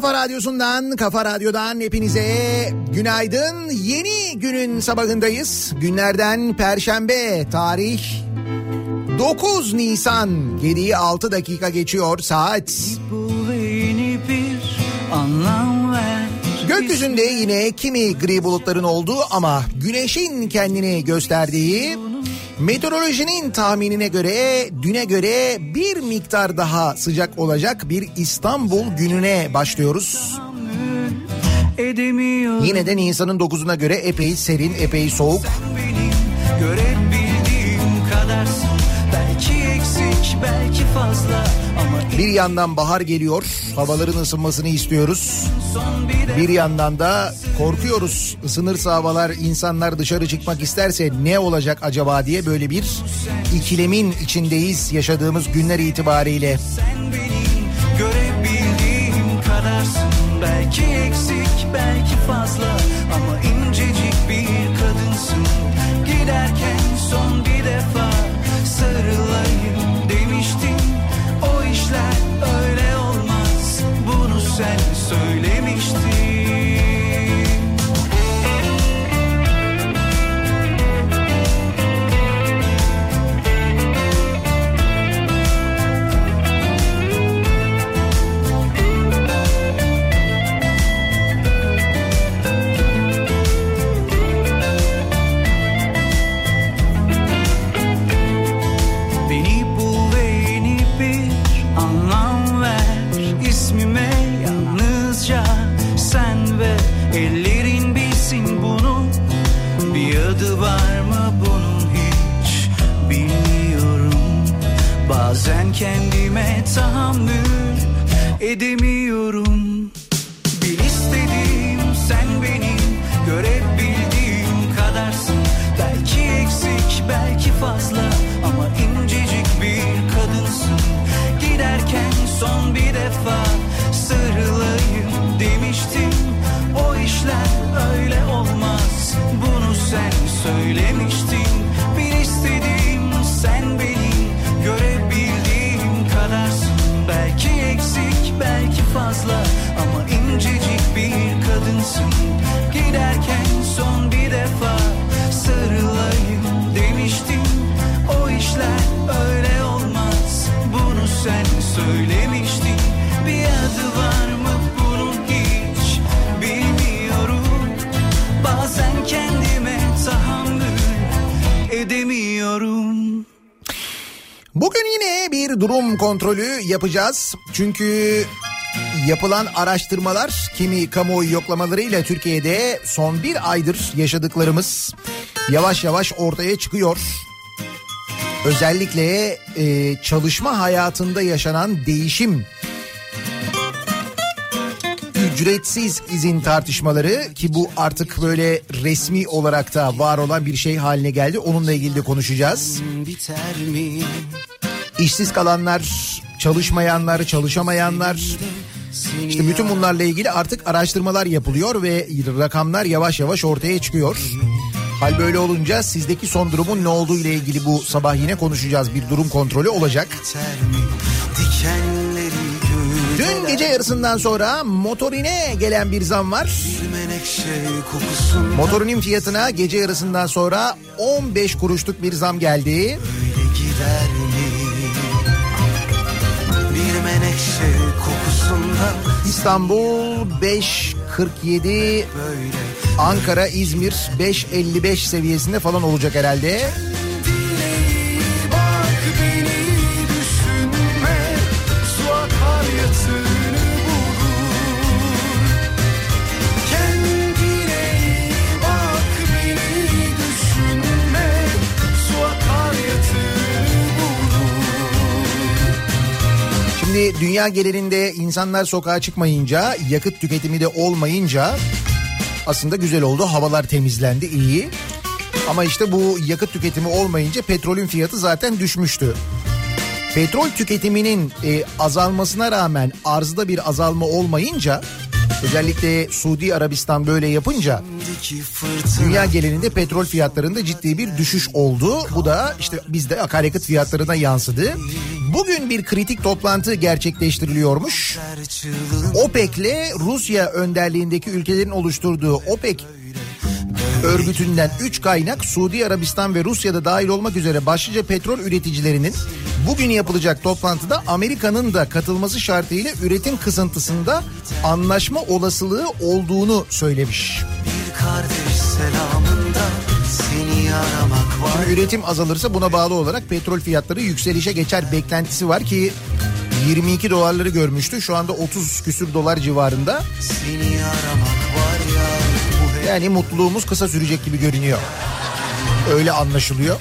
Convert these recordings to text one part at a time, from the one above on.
kafa radyosundan, kafa radyodan hepinize günaydın. Yeni günün sabahındayız. Günlerden Perşembe, tarih 9 Nisan. Geriye 6 dakika geçiyor saat. Gökyüzünde yine kimi gri bulutların olduğu ama güneşin kendini gösterdiği meteorolojinin tahminine göre düne göre bir miktar daha sıcak olacak bir İstanbul gününe başlıyoruz. Yine de Nisan'ın 9'una göre epey serin, epey soğuk. görebildiğim kadarsın. Belki eksik belki fazla Bir yandan bahar geliyor, havaların ısınmasını istiyoruz. Bir yandan da korkuyoruz. Isınırsa havalar insanlar dışarı çıkmak isterse ne olacak acaba diye böyle bir ikilemin içindeyiz yaşadığımız günler itibariyle. sen benim görebildiğim kadarsın. Belki eksik belki fazla edemiyorum kadınsın Giderken son bir defa sarılayım demiştim. O işler öyle olmaz bunu sen söylemiştin. Bir adı var mı bunun hiç bilmiyorum. Bazen kendime tahammül edemiyorum. Bugün yine bir durum kontrolü yapacağız. Çünkü yapılan araştırmalar kimi kamuoyu yoklamalarıyla Türkiye'de son bir aydır yaşadıklarımız yavaş yavaş ortaya çıkıyor. Özellikle e, çalışma hayatında yaşanan değişim ücretsiz izin tartışmaları ki bu artık böyle resmi olarak da var olan bir şey haline geldi. Onunla ilgili de konuşacağız. İşsiz kalanlar, çalışmayanlar, çalışamayanlar işte bütün bunlarla ilgili artık araştırmalar yapılıyor ve rakamlar yavaş yavaş ortaya çıkıyor. Hal böyle olunca sizdeki son durumun ne olduğu ile ilgili bu sabah yine konuşacağız. Bir durum kontrolü olacak. Dün gece yarısından sonra motorine gelen bir zam var. Motorinin fiyatına gece yarısından sonra 15 kuruşluk bir zam geldi. Öyle gider İstanbul 5.47, böyle Ankara, İzmir 5.55 seviyesinde falan olacak herhalde. Şimdi dünya genelinde insanlar sokağa çıkmayınca, yakıt tüketimi de olmayınca aslında güzel oldu. Havalar temizlendi, iyi. Ama işte bu yakıt tüketimi olmayınca petrolün fiyatı zaten düşmüştü. Petrol tüketiminin e, azalmasına rağmen arzda bir azalma olmayınca özellikle Suudi Arabistan böyle yapınca dünya genelinde petrol fiyatlarında ciddi bir düşüş oldu. Bu da işte bizde akaryakıt fiyatlarına yansıdı. Bugün bir kritik toplantı gerçekleştiriliyormuş. OPEC'le Rusya önderliğindeki ülkelerin oluşturduğu OPEC örgütünden 3 kaynak Suudi Arabistan ve Rusya'da dahil olmak üzere başlıca petrol üreticilerinin bugün yapılacak toplantıda Amerika'nın da katılması şartıyla üretim kısıntısında anlaşma olasılığı olduğunu söylemiş. bir kardeş var Şimdi üretim azalırsa buna bağlı olarak petrol fiyatları yükselişe geçer beklentisi var ki 22 dolarları görmüştü. Şu anda 30 küsür dolar civarında. Yani mutluluğumuz kısa sürecek gibi görünüyor. Öyle anlaşılıyor.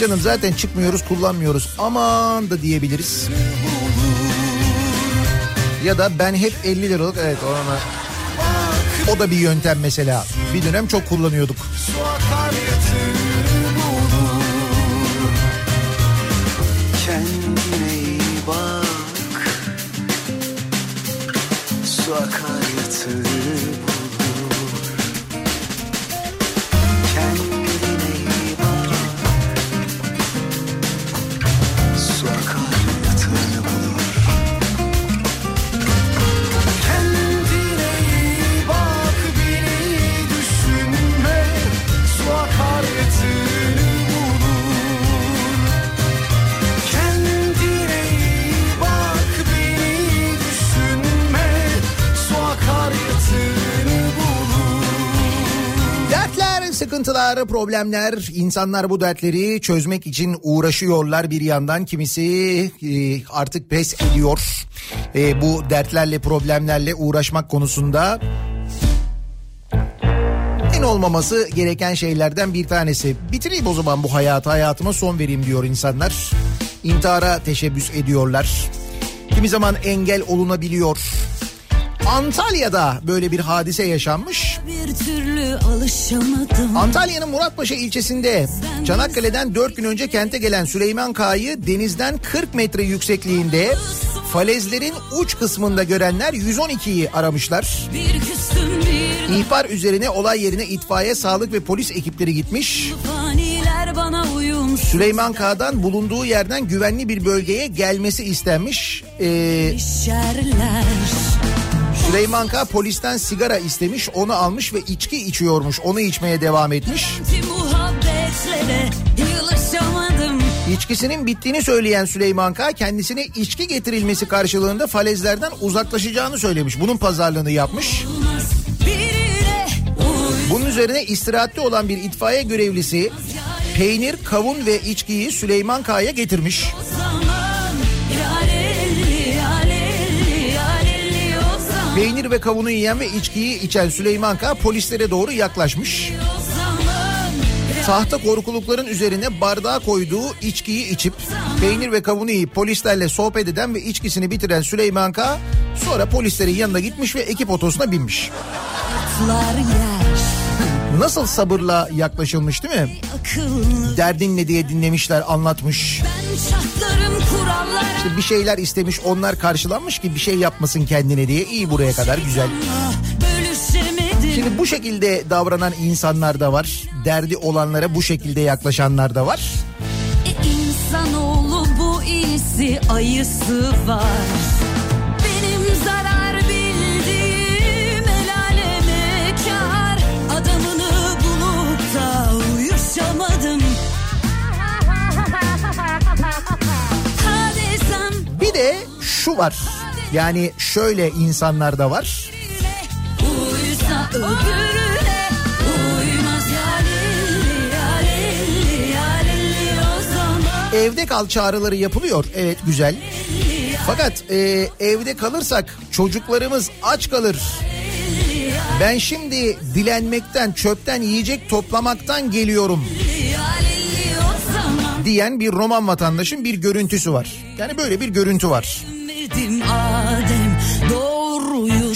Canım zaten çıkmıyoruz kullanmıyoruz aman da diyebiliriz. Ya da ben hep 50 liralık evet ona o da bir yöntem mesela. Bir dönem çok kullanıyorduk. Kendine bak Su akar yatırı sıkıntılar, problemler, insanlar bu dertleri çözmek için uğraşıyorlar bir yandan. Kimisi e, artık pes ediyor E, bu dertlerle, problemlerle uğraşmak konusunda. En olmaması gereken şeylerden bir tanesi. Bitireyim o zaman bu hayatı, hayatıma son vereyim diyor insanlar. intihara teşebbüs ediyorlar. Kimi zaman engel olunabiliyor. Antalya'da böyle bir hadise yaşanmış. Bir türlü alışamadım. Antalya'nın Muratpaşa ilçesinde Çanakkale'den 4 gün önce kente gelen Süleyman Kağa'yı denizden 40 metre yüksekliğinde falezlerin uç kısmında görenler 112'yi aramışlar. İhbar üzerine olay yerine itfaiye, sağlık ve polis ekipleri gitmiş. Süleyman Kağa'dan bulunduğu yerden güvenli bir bölgeye gelmesi istenmiş. Ee. Süleyman K polisten sigara istemiş, onu almış ve içki içiyormuş. Onu içmeye devam etmiş. İçkisinin bittiğini söyleyen Süleyman K kendisine içki getirilmesi karşılığında falezlerden uzaklaşacağını söylemiş. Bunun pazarlığını yapmış. Bunun üzerine istirahatte olan bir itfaiye görevlisi peynir, kavun ve içkiyi Süleyman K'ya getirmiş. zaman. Peynir ve kavunu yiyen ve içkiyi içen Süleyman K polislere doğru yaklaşmış. Tahta korkulukların üzerine bardağa koyduğu içkiyi içip peynir ve kavunu yiyip polislerle sohbet eden ve içkisini bitiren Süleyman K sonra polislerin yanına gitmiş ve ekip otosuna binmiş. Nasıl sabırla yaklaşılmış değil mi? Derdin ne diye dinlemişler anlatmış. Ben. İşte bir şeyler istemiş onlar karşılanmış ki bir şey yapmasın kendine diye iyi buraya kadar güzel. Şimdi bu şekilde davranan insanlar da var. Derdi olanlara bu şekilde yaklaşanlar da var. E, insanoğlu bu iyisi ayısı var. Bir de şu var. Yani şöyle insanlar da var. uysa öbürüne. Evde kal çağrıları yapılıyor. Evet güzel. Fakat e, evde kalırsak çocuklarımız aç kalır. Ben şimdi dilenmekten, çöpten yiyecek toplamaktan geliyorum. Diyen bir Roman vatandaşın bir görüntüsü var. Yani böyle bir görüntü var.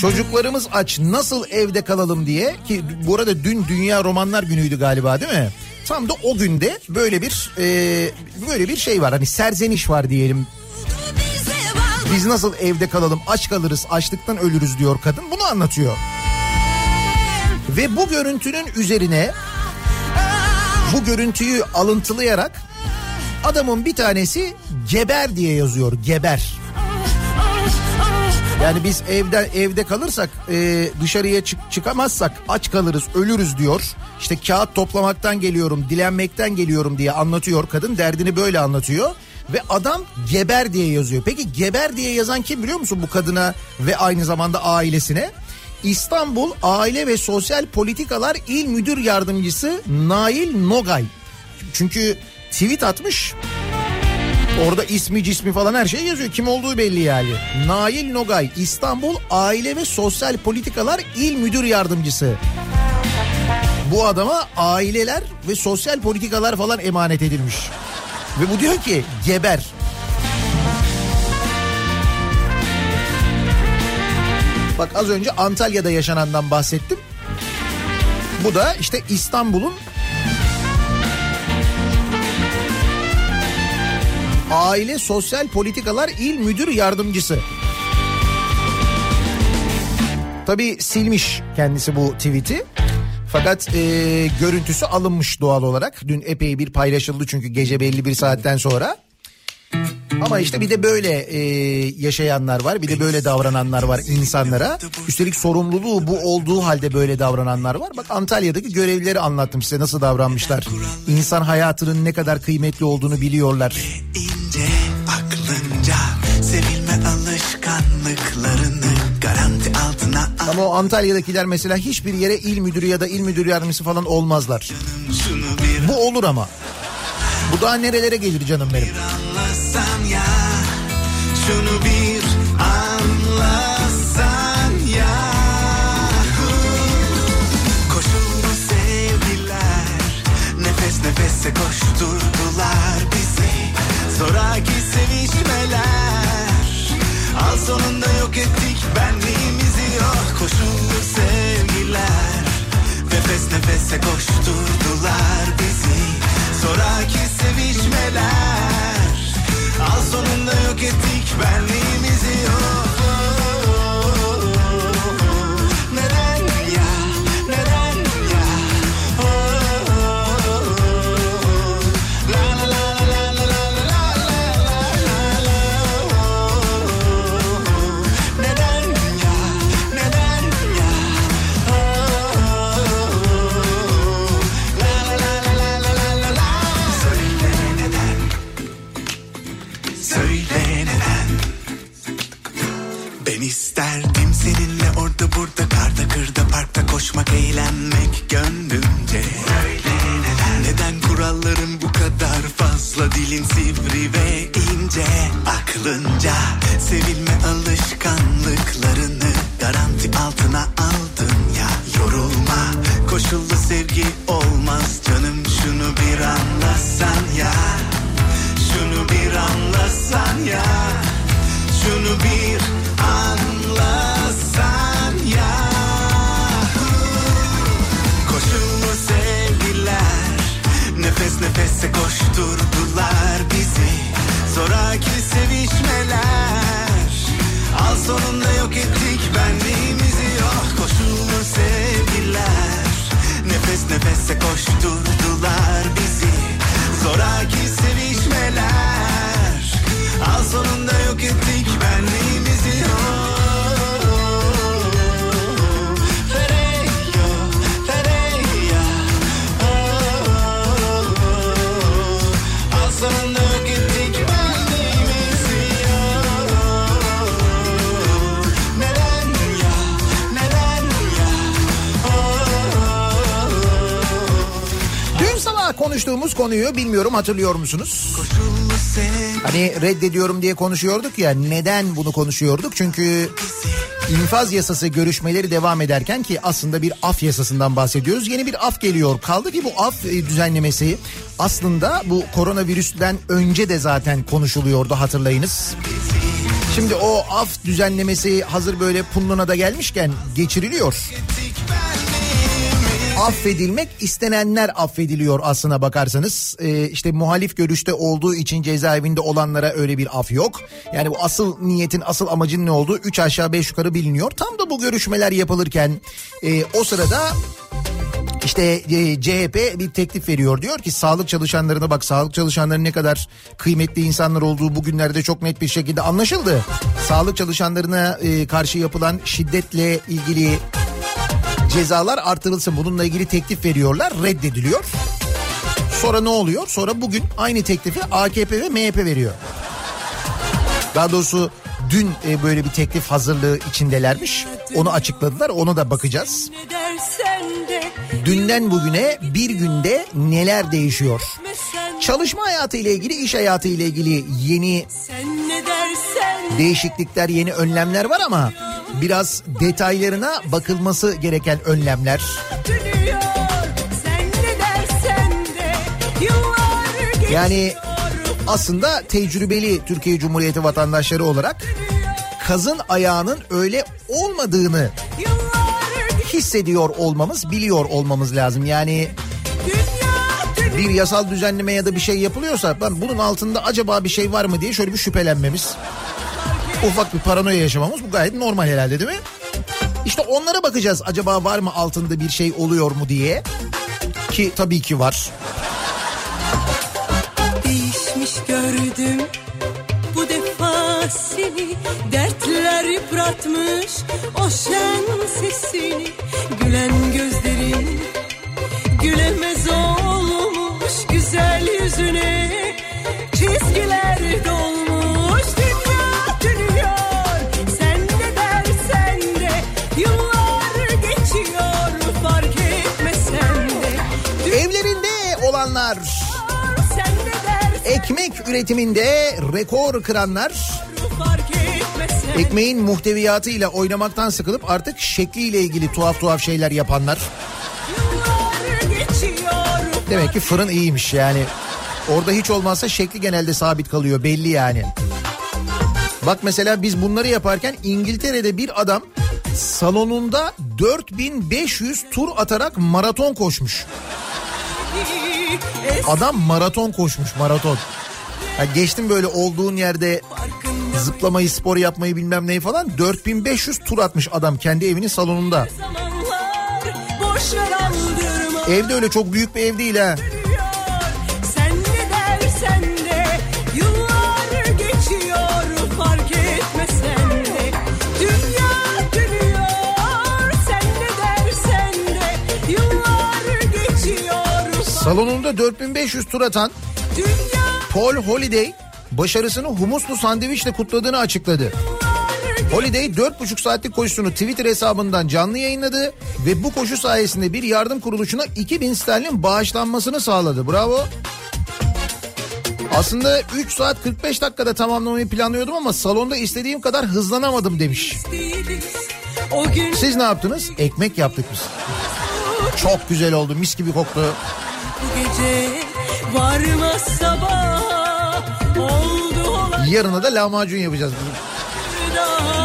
Çocuklarımız aç nasıl evde kalalım diye ki bu arada dün Dünya Romanlar Günü'ydü galiba değil mi? Tam da o günde böyle bir e, böyle bir şey var hani serzeniş var diyelim. Biz nasıl evde kalalım aç kalırız açlıktan ölürüz diyor kadın bunu anlatıyor. Ve bu görüntünün üzerine bu görüntüyü alıntılayarak adamın bir tanesi geber diye yazıyor geber. Yani biz evde evde kalırsak e, dışarıya çık, çıkamazsak aç kalırız ölürüz diyor. İşte kağıt toplamaktan geliyorum dilenmekten geliyorum diye anlatıyor kadın derdini böyle anlatıyor. Ve adam geber diye yazıyor. Peki geber diye yazan kim biliyor musun bu kadına ve aynı zamanda ailesine? İstanbul Aile ve Sosyal Politikalar İl Müdür Yardımcısı Nail Nogay. Çünkü tweet atmış. Orada ismi cismi falan her şey yazıyor. Kim olduğu belli yani. Nail Nogay İstanbul Aile ve Sosyal Politikalar İl Müdür Yardımcısı. Bu adama aileler ve sosyal politikalar falan emanet edilmiş. Ve bu diyor ki geber. Bak az önce Antalya'da yaşanandan bahsettim. Bu da işte İstanbul'un Aile Sosyal Politikalar İl Müdür Yardımcısı. Tabii silmiş kendisi bu tweet'i. Fakat e, görüntüsü alınmış doğal olarak. Dün epey bir paylaşıldı çünkü gece belli bir saatten sonra. Ama işte bir de böyle e, yaşayanlar var. Bir de böyle davrananlar var insanlara. Üstelik sorumluluğu bu olduğu halde böyle davrananlar var. Bak Antalya'daki görevlileri anlattım size nasıl davranmışlar. İnsan hayatının ne kadar kıymetli olduğunu biliyorlar. ince aklınca sevilme alışkanlıklarını garanti altına al Ama o Antalya'dakiler mesela hiçbir yere il müdürü ya da il müdürü yardımcısı falan olmazlar. Bu olur ama. Bu daha nerelere gelir canım benim. Şunu bir anlasan ya. Koşuldu sevgiler nefes nefese koşturdular bizi. Zoraki sevişmeler Al sonunda yok ettik benliğimizi. Yok Koşullu sevgiler Nefes nefese koşturdular bizi. Zoraki sevişmeler Sonunda yok ettik benliğimizi yok isterdim seninle orada burada karda kırda parkta koşmak eğlenmek gönlümce. Söyle neden Neden kuralların bu kadar fazla? Dilin sivri ve ince Aklınca. Sevilme alışkanlıklarını garanti altına aldın ya. Yorulma koşullu sevgi olmaz. Canım şunu bir anlasan ya. Şunu bir anlasan ya. Şunu bir anlasan nefese koşturdular bizi. Zoraki sevişmeler Al sonunda yok ettik benliğimizi. Yok Koşullu sevgiler Nefes nefese koşturdular bizi. Zoraki sevişmeler Al sonunda yok ettik benliğimizi konuştuğumuz konuyu bilmiyorum hatırlıyor musunuz? Hani reddediyorum diye konuşuyorduk ya neden bunu konuşuyorduk? Çünkü infaz yasası görüşmeleri devam ederken ki aslında bir af yasasından bahsediyoruz. Yeni bir af geliyor. Kaldı ki bu af e, düzenlemesi aslında bu koronavirüsten önce de zaten konuşuluyordu hatırlayınız. Şimdi o af düzenlemesi hazır böyle punluna da gelmişken geçiriliyor. Affedilmek istenenler affediliyor aslına bakarsanız. Ee, işte muhalif görüşte olduğu için cezaevinde olanlara öyle bir af yok. Yani bu asıl niyetin asıl amacın ne olduğu 3 aşağı 5 yukarı biliniyor. Tam da bu görüşmeler yapılırken e, o sırada işte e, CHP bir teklif veriyor diyor ki sağlık çalışanlarına bak sağlık çalışanların ne kadar kıymetli insanlar olduğu bugünlerde çok net bir şekilde anlaşıldı. Sağlık çalışanlarına e, karşı yapılan şiddetle ilgili cezalar artırılsın bununla ilgili teklif veriyorlar reddediliyor. Sonra ne oluyor? Sonra bugün aynı teklifi AKP ve MHP veriyor. Daha doğrusu dün e, böyle bir teklif hazırlığı içindelermiş. Onu açıkladılar. Onu da bakacağız. Dünden bugüne bir günde neler değişiyor? Çalışma hayatı ile ilgili, iş hayatı ile ilgili yeni değişiklikler, yeni önlemler var ama biraz detaylarına bakılması gereken önlemler. Yani aslında tecrübeli Türkiye Cumhuriyeti vatandaşları olarak kazın ayağının öyle olmadığını hissediyor olmamız, biliyor olmamız lazım. Yani bir yasal düzenleme ya da bir şey yapılıyorsa lan bunun altında acaba bir şey var mı diye şöyle bir şüphelenmemiz. Ufak bir paranoya yaşamamız bu gayet normal herhalde değil mi? İşte onlara bakacağız acaba var mı altında bir şey oluyor mu diye. Ki tabii ki var. Yıpratmış o şen sesini. Gülen gözlerin gülemez olmuş Güzel yüzüne. Çizgiler dolmuş Dünya dönüyor. Sen ne dersen de. Yıllar geçiyor fark etmesen de. Evlerinde olanlar. Ekmek üretiminde rekor kıranlar ekmeğin muhteviyatıyla oynamaktan sıkılıp artık şekliyle ilgili tuhaf tuhaf şeyler yapanlar. Demek ki fırın iyiymiş yani. Orada hiç olmazsa şekli genelde sabit kalıyor belli yani. Bak mesela biz bunları yaparken İngiltere'de bir adam salonunda 4500 tur atarak maraton koşmuş. Adam maraton koşmuş maraton. Ya geçtim böyle olduğun yerde zıplamayı spor yapmayı bilmem neyi falan 4500 tur atmış adam kendi evinin salonunda. Evde öyle çok büyük bir ev değil ha. Salonunda 4500 tur atan dünya Paul Holiday başarısını humuslu sandviçle kutladığını açıkladı. Holiday 4,5 saatlik koşusunu Twitter hesabından canlı yayınladı ve bu koşu sayesinde bir yardım kuruluşuna 2000 sterlin bağışlanmasını sağladı. Bravo. Aslında 3 saat 45 dakikada tamamlamayı planlıyordum ama salonda istediğim kadar hızlanamadım demiş. Siz ne yaptınız? Ekmek yaptık biz. Çok güzel oldu mis gibi koktu. bu gece varmaz sabah oldu olan Yarına da lahmacun yapacağız. Daha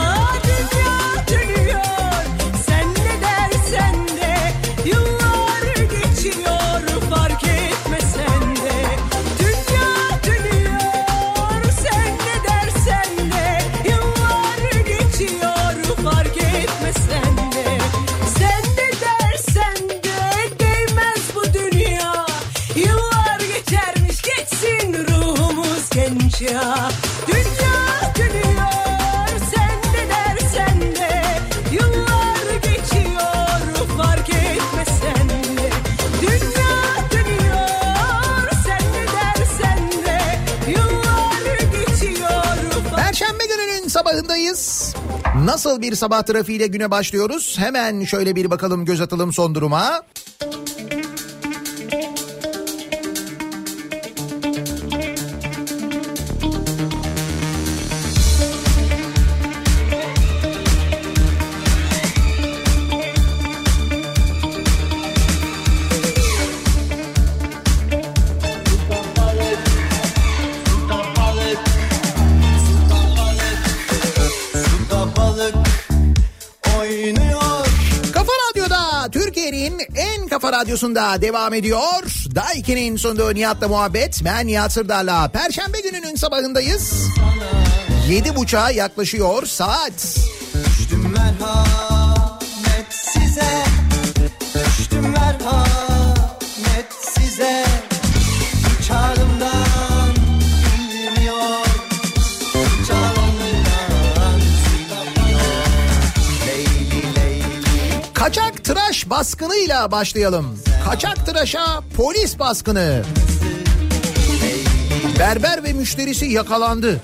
Nasıl bir sabah trafiğiyle güne başlıyoruz? Hemen şöyle bir bakalım göz atalım son duruma. Kafa Türkiye'nin en kafa radyosunda devam ediyor. Daiki'nin sunduğu Nihat'la muhabbet. Ben Nihat Sırdar'la. Perşembe gününün sabahındayız. Yedi buçuğa yaklaşıyor saat. Düştüm merhamet baskınıyla başlayalım. Kaçak tıraşa polis baskını. Berber ve müşterisi yakalandı.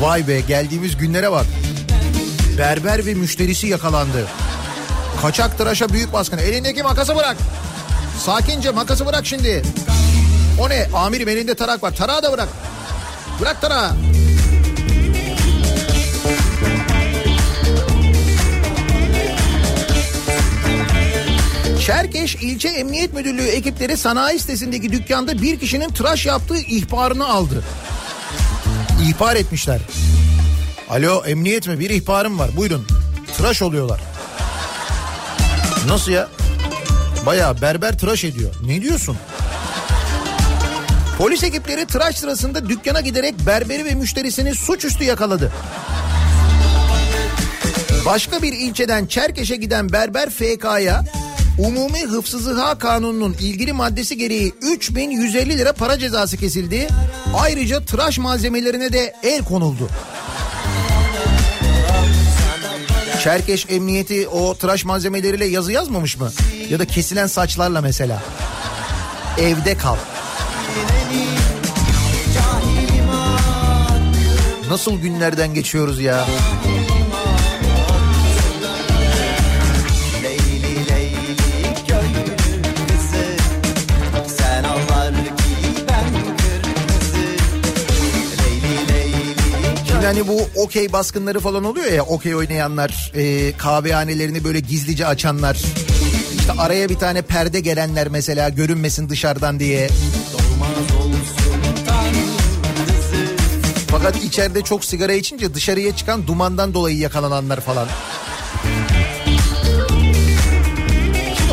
Vay be geldiğimiz günlere bak. Berber ve müşterisi yakalandı. Kaçak tıraşa büyük baskını. Elindeki makası bırak. Sakince makası bırak şimdi. O ne? Amirim elinde tarak var. Tarağı da bırak. Bırak tarağı. Çerkeş İlçe Emniyet Müdürlüğü ekipleri sanayi sitesindeki dükkanda bir kişinin tıraş yaptığı ihbarını aldı. İhbar etmişler. Alo emniyet mi? Bir ihbarım var. Buyurun. Tıraş oluyorlar. Nasıl ya? Baya berber tıraş ediyor. Ne diyorsun? Polis ekipleri tıraş sırasında dükkana giderek berberi ve müşterisini suçüstü yakaladı. Başka bir ilçeden Çerkeş'e giden berber FK'ya Umumi Hıfzı Kanunu'nun ilgili maddesi gereği 3150 lira para cezası kesildi. Ayrıca tıraş malzemelerine de el konuldu. Çerkeş Emniyeti o tıraş malzemeleriyle yazı yazmamış mı? Ya da kesilen saçlarla mesela. Evde kal. Nasıl günlerden geçiyoruz ya? Şimdi hani bu okey baskınları falan oluyor ya okey oynayanlar e, kahvehanelerini böyle gizlice açanlar. İşte araya bir tane perde gelenler mesela görünmesin dışarıdan diye. Fakat içeride çok sigara içince dışarıya çıkan dumandan dolayı yakalananlar falan.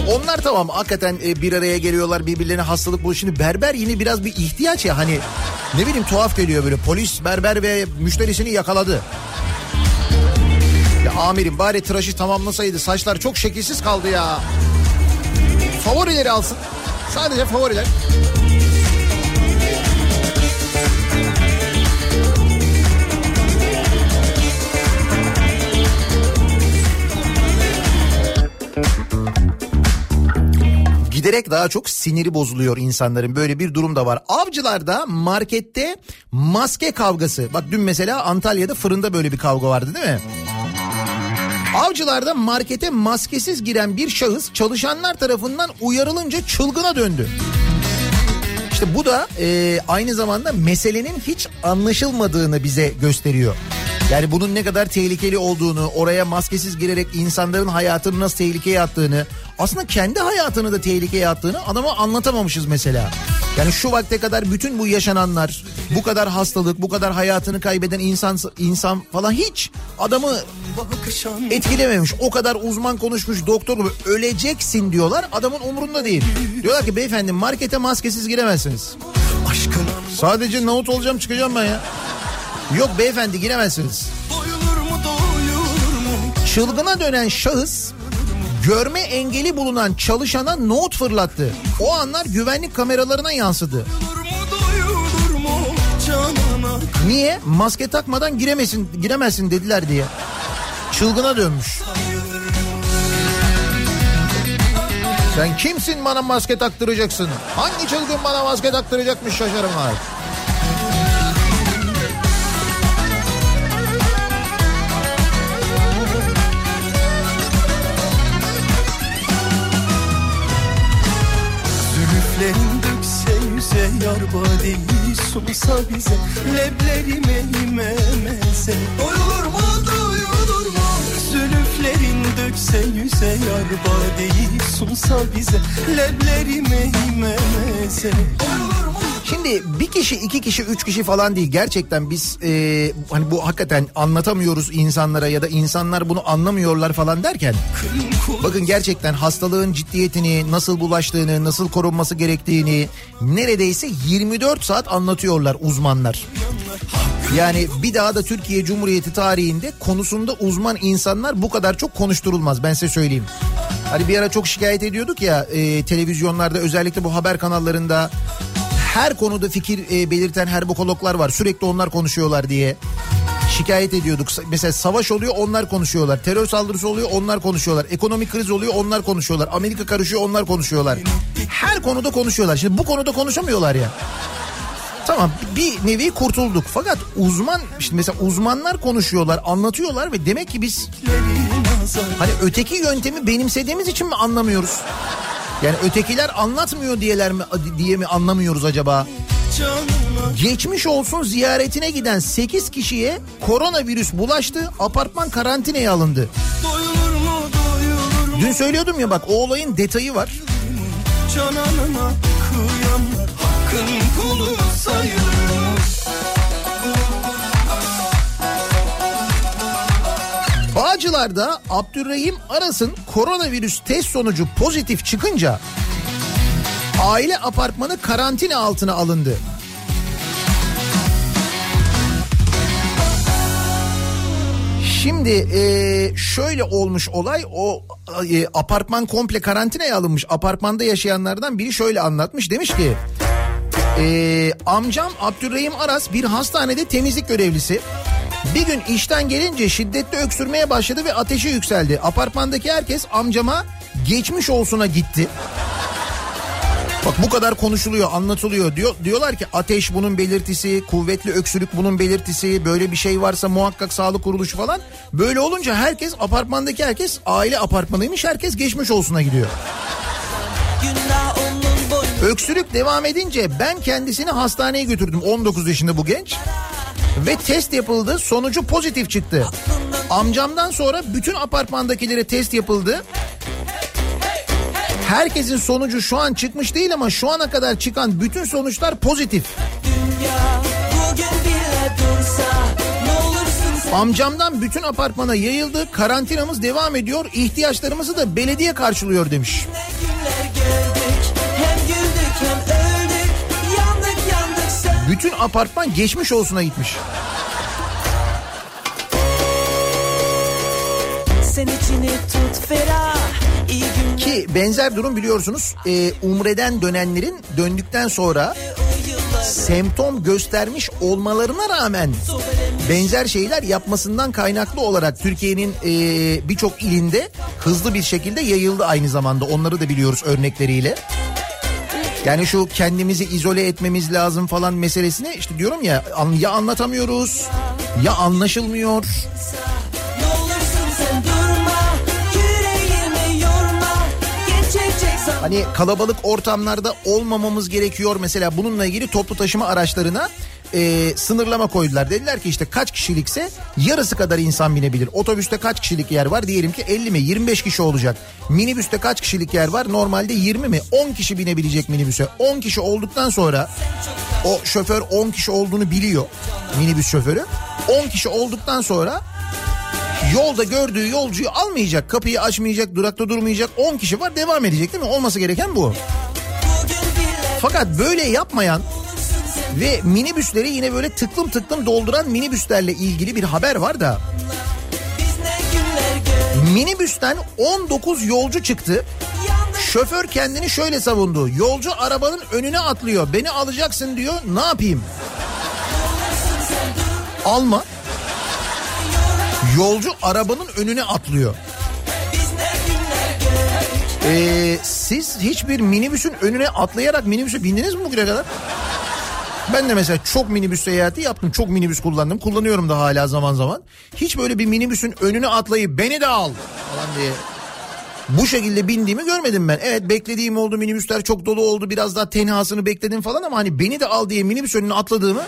Onlar tamam hakikaten e, bir araya geliyorlar birbirlerine hastalık buluyor. Şimdi berber yine biraz bir ihtiyaç ya hani ne bileyim tuhaf geliyor böyle polis berber ve müşterisini yakaladı. Ya amirim bari tıraşı tamamlasaydı saçlar çok şekilsiz kaldı ya. Favorileri alsın. Sadece favoriler. Giderek daha çok siniri bozuluyor insanların. Böyle bir durum da var. Avcılarda markette maske kavgası. Bak dün mesela Antalya'da fırında böyle bir kavga vardı değil mi? Avcılarda markete maskesiz giren bir şahıs çalışanlar tarafından uyarılınca çılgına döndü. İşte bu da e, aynı zamanda meselenin hiç anlaşılmadığını bize gösteriyor. Yani bunun ne kadar tehlikeli olduğunu, oraya maskesiz girerek insanların hayatını nasıl tehlikeye attığını, aslında kendi hayatını da tehlikeye attığını adama anlatamamışız mesela. Yani şu vakte kadar bütün bu yaşananlar, bu kadar hastalık, bu kadar hayatını kaybeden insan insan falan hiç adamı etkilememiş. O kadar uzman konuşmuş doktor gibi öleceksin diyorlar. Adamın umurunda değil. Diyorlar ki beyefendi markete maskesiz giremezsiniz. Sadece nohut olacağım çıkacağım ben ya. Yok beyefendi giremezsiniz. Çılgına dönen şahıs görme engeli bulunan çalışana nohut fırlattı. O anlar güvenlik kameralarına yansıdı. Niye? Maske takmadan giremesin, giremezsin dediler diye. Çılgına dönmüş. Sen kimsin bana maske taktıracaksın? Hangi çılgın bana maske taktıracakmış şaşarım var. Zülüflerin dökse yüze yar badeyi sunsa bize Leblerime imemeze Doyulur mu doyulur mu? Zülüflerin dökse yüze yar badeyi sunsa bize Leblerime imemeze Doyulur mu Şimdi bir kişi, iki kişi, üç kişi falan değil. Gerçekten biz e, hani bu hakikaten anlatamıyoruz insanlara ya da insanlar bunu anlamıyorlar falan derken. Bakın gerçekten hastalığın ciddiyetini, nasıl bulaştığını, nasıl korunması gerektiğini neredeyse 24 saat anlatıyorlar uzmanlar. Yani bir daha da Türkiye Cumhuriyeti tarihinde konusunda uzman insanlar bu kadar çok konuşturulmaz ben size söyleyeyim. Hani bir ara çok şikayet ediyorduk ya e, televizyonlarda özellikle bu haber kanallarında her konuda fikir e, belirten herbokologlar var. Sürekli onlar konuşuyorlar diye şikayet ediyorduk. Mesela savaş oluyor onlar konuşuyorlar. Terör saldırısı oluyor onlar konuşuyorlar. Ekonomik kriz oluyor onlar konuşuyorlar. Amerika karışıyor onlar konuşuyorlar. Her konuda konuşuyorlar. Şimdi bu konuda konuşamıyorlar ya. Tamam bir nevi kurtulduk. Fakat uzman işte mesela uzmanlar konuşuyorlar, anlatıyorlar ve demek ki biz hani öteki yöntemi benimsediğimiz için mi anlamıyoruz? Yani ötekiler anlatmıyor diyeler mi diye mi anlamıyoruz acaba? Geçmiş olsun ziyaretine giden 8 kişiye koronavirüs bulaştı, apartman karantinaya alındı. Doyulur mu doyulur mu Dün söylüyordum ya bak o olayın detayı var. Kıyanlar hakkın kulu sayılır Bağcılar'da Abdurrahim Aras'ın koronavirüs test sonucu pozitif çıkınca aile apartmanı karantina altına alındı. Şimdi e, şöyle olmuş olay o e, apartman komple karantinaya alınmış. Apartmanda yaşayanlardan biri şöyle anlatmış demiş ki e, amcam Abdurrahim Aras bir hastanede temizlik görevlisi. Bir gün işten gelince şiddetli öksürmeye başladı ve ateşi yükseldi. Apartmandaki herkes amcama geçmiş olsuna gitti. Bak bu kadar konuşuluyor, anlatılıyor. Diyor, diyorlar ki ateş bunun belirtisi, kuvvetli öksürük bunun belirtisi, böyle bir şey varsa muhakkak sağlık kuruluşu falan. Böyle olunca herkes apartmandaki herkes aile apartmanıymış. Herkes geçmiş olsuna gidiyor. Öksürük devam edince ben kendisini hastaneye götürdüm. 19 yaşında bu genç. Ve test yapıldı. Sonucu pozitif çıktı. Amcamdan sonra bütün apartmandakilere test yapıldı. Herkesin sonucu şu an çıkmış değil ama şu ana kadar çıkan bütün sonuçlar pozitif. Amcamdan bütün apartmana yayıldı. Karantinamız devam ediyor. İhtiyaçlarımızı da belediye karşılıyor demiş. Ne günler Bütün apartman geçmiş olsuna gitmiş. Ki benzer durum biliyorsunuz e, Umre'den dönenlerin döndükten sonra semptom göstermiş olmalarına rağmen benzer şeyler yapmasından kaynaklı olarak Türkiye'nin e, birçok ilinde hızlı bir şekilde yayıldı aynı zamanda onları da biliyoruz örnekleriyle. Yani şu kendimizi izole etmemiz lazım falan meselesini işte diyorum ya ya anlatamıyoruz ya anlaşılmıyor. Hani kalabalık ortamlarda olmamamız gerekiyor mesela bununla ilgili toplu taşıma araçlarına e, sınırlama koydular. Dediler ki işte kaç kişilikse yarısı kadar insan binebilir. Otobüste kaç kişilik yer var diyelim ki 50 mi 25 kişi olacak. Minibüste kaç kişilik yer var normalde 20 mi 10 kişi binebilecek minibüse. 10 kişi olduktan sonra o şoför 10 kişi olduğunu biliyor minibüs şoförü. 10 kişi olduktan sonra Yolda gördüğü yolcuyu almayacak, kapıyı açmayacak, durakta durmayacak. 10 kişi var devam edecek değil mi? Olması gereken bu. Fakat böyle yapmayan ve minibüsleri yine böyle tıklım tıklım dolduran minibüslerle ilgili bir haber var da minibüsten 19 yolcu çıktı. Şoför kendini şöyle savundu. Yolcu arabanın önüne atlıyor. Beni alacaksın diyor. Ne yapayım? Alma. Yolcu arabanın önüne atlıyor. Ee, siz hiçbir minibüsün önüne atlayarak minibüse bindiniz mi bugüne kadar? Ben de mesela çok minibüs seyahati yaptım. Çok minibüs kullandım. Kullanıyorum da hala zaman zaman. Hiç böyle bir minibüsün önüne atlayıp beni de al falan diye. Bu şekilde bindiğimi görmedim ben. Evet beklediğim oldu minibüsler çok dolu oldu biraz daha tenhasını bekledim falan ama hani beni de al diye minibüs önüne atladığımı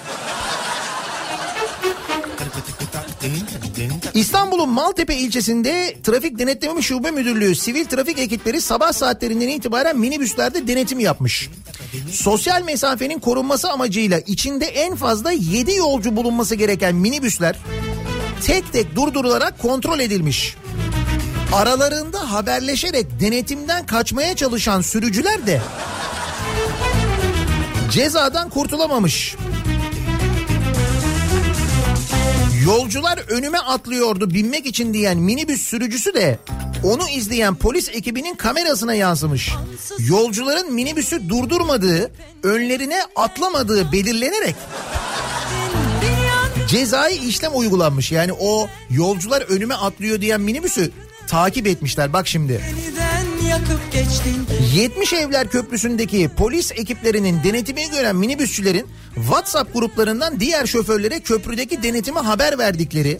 İstanbul'un Maltepe ilçesinde Trafik Denetleme Şube Müdürlüğü sivil trafik ekipleri sabah saatlerinden itibaren minibüslerde denetim yapmış. Sosyal mesafenin korunması amacıyla içinde en fazla 7 yolcu bulunması gereken minibüsler tek tek durdurularak kontrol edilmiş. Aralarında haberleşerek denetimden kaçmaya çalışan sürücüler de cezadan kurtulamamış. Yolcular önüme atlıyordu binmek için diyen minibüs sürücüsü de onu izleyen polis ekibinin kamerasına yansımış. Yolcuların minibüsü durdurmadığı, önlerine atlamadığı belirlenerek cezai işlem uygulanmış. Yani o yolcular önüme atlıyor diyen minibüsü takip etmişler bak şimdi. Yeniden yakıp geçtin 70 Evler Köprüsü'ndeki polis ekiplerinin denetimini gören minibüsçülerin WhatsApp gruplarından diğer şoförlere köprüdeki denetime haber verdikleri,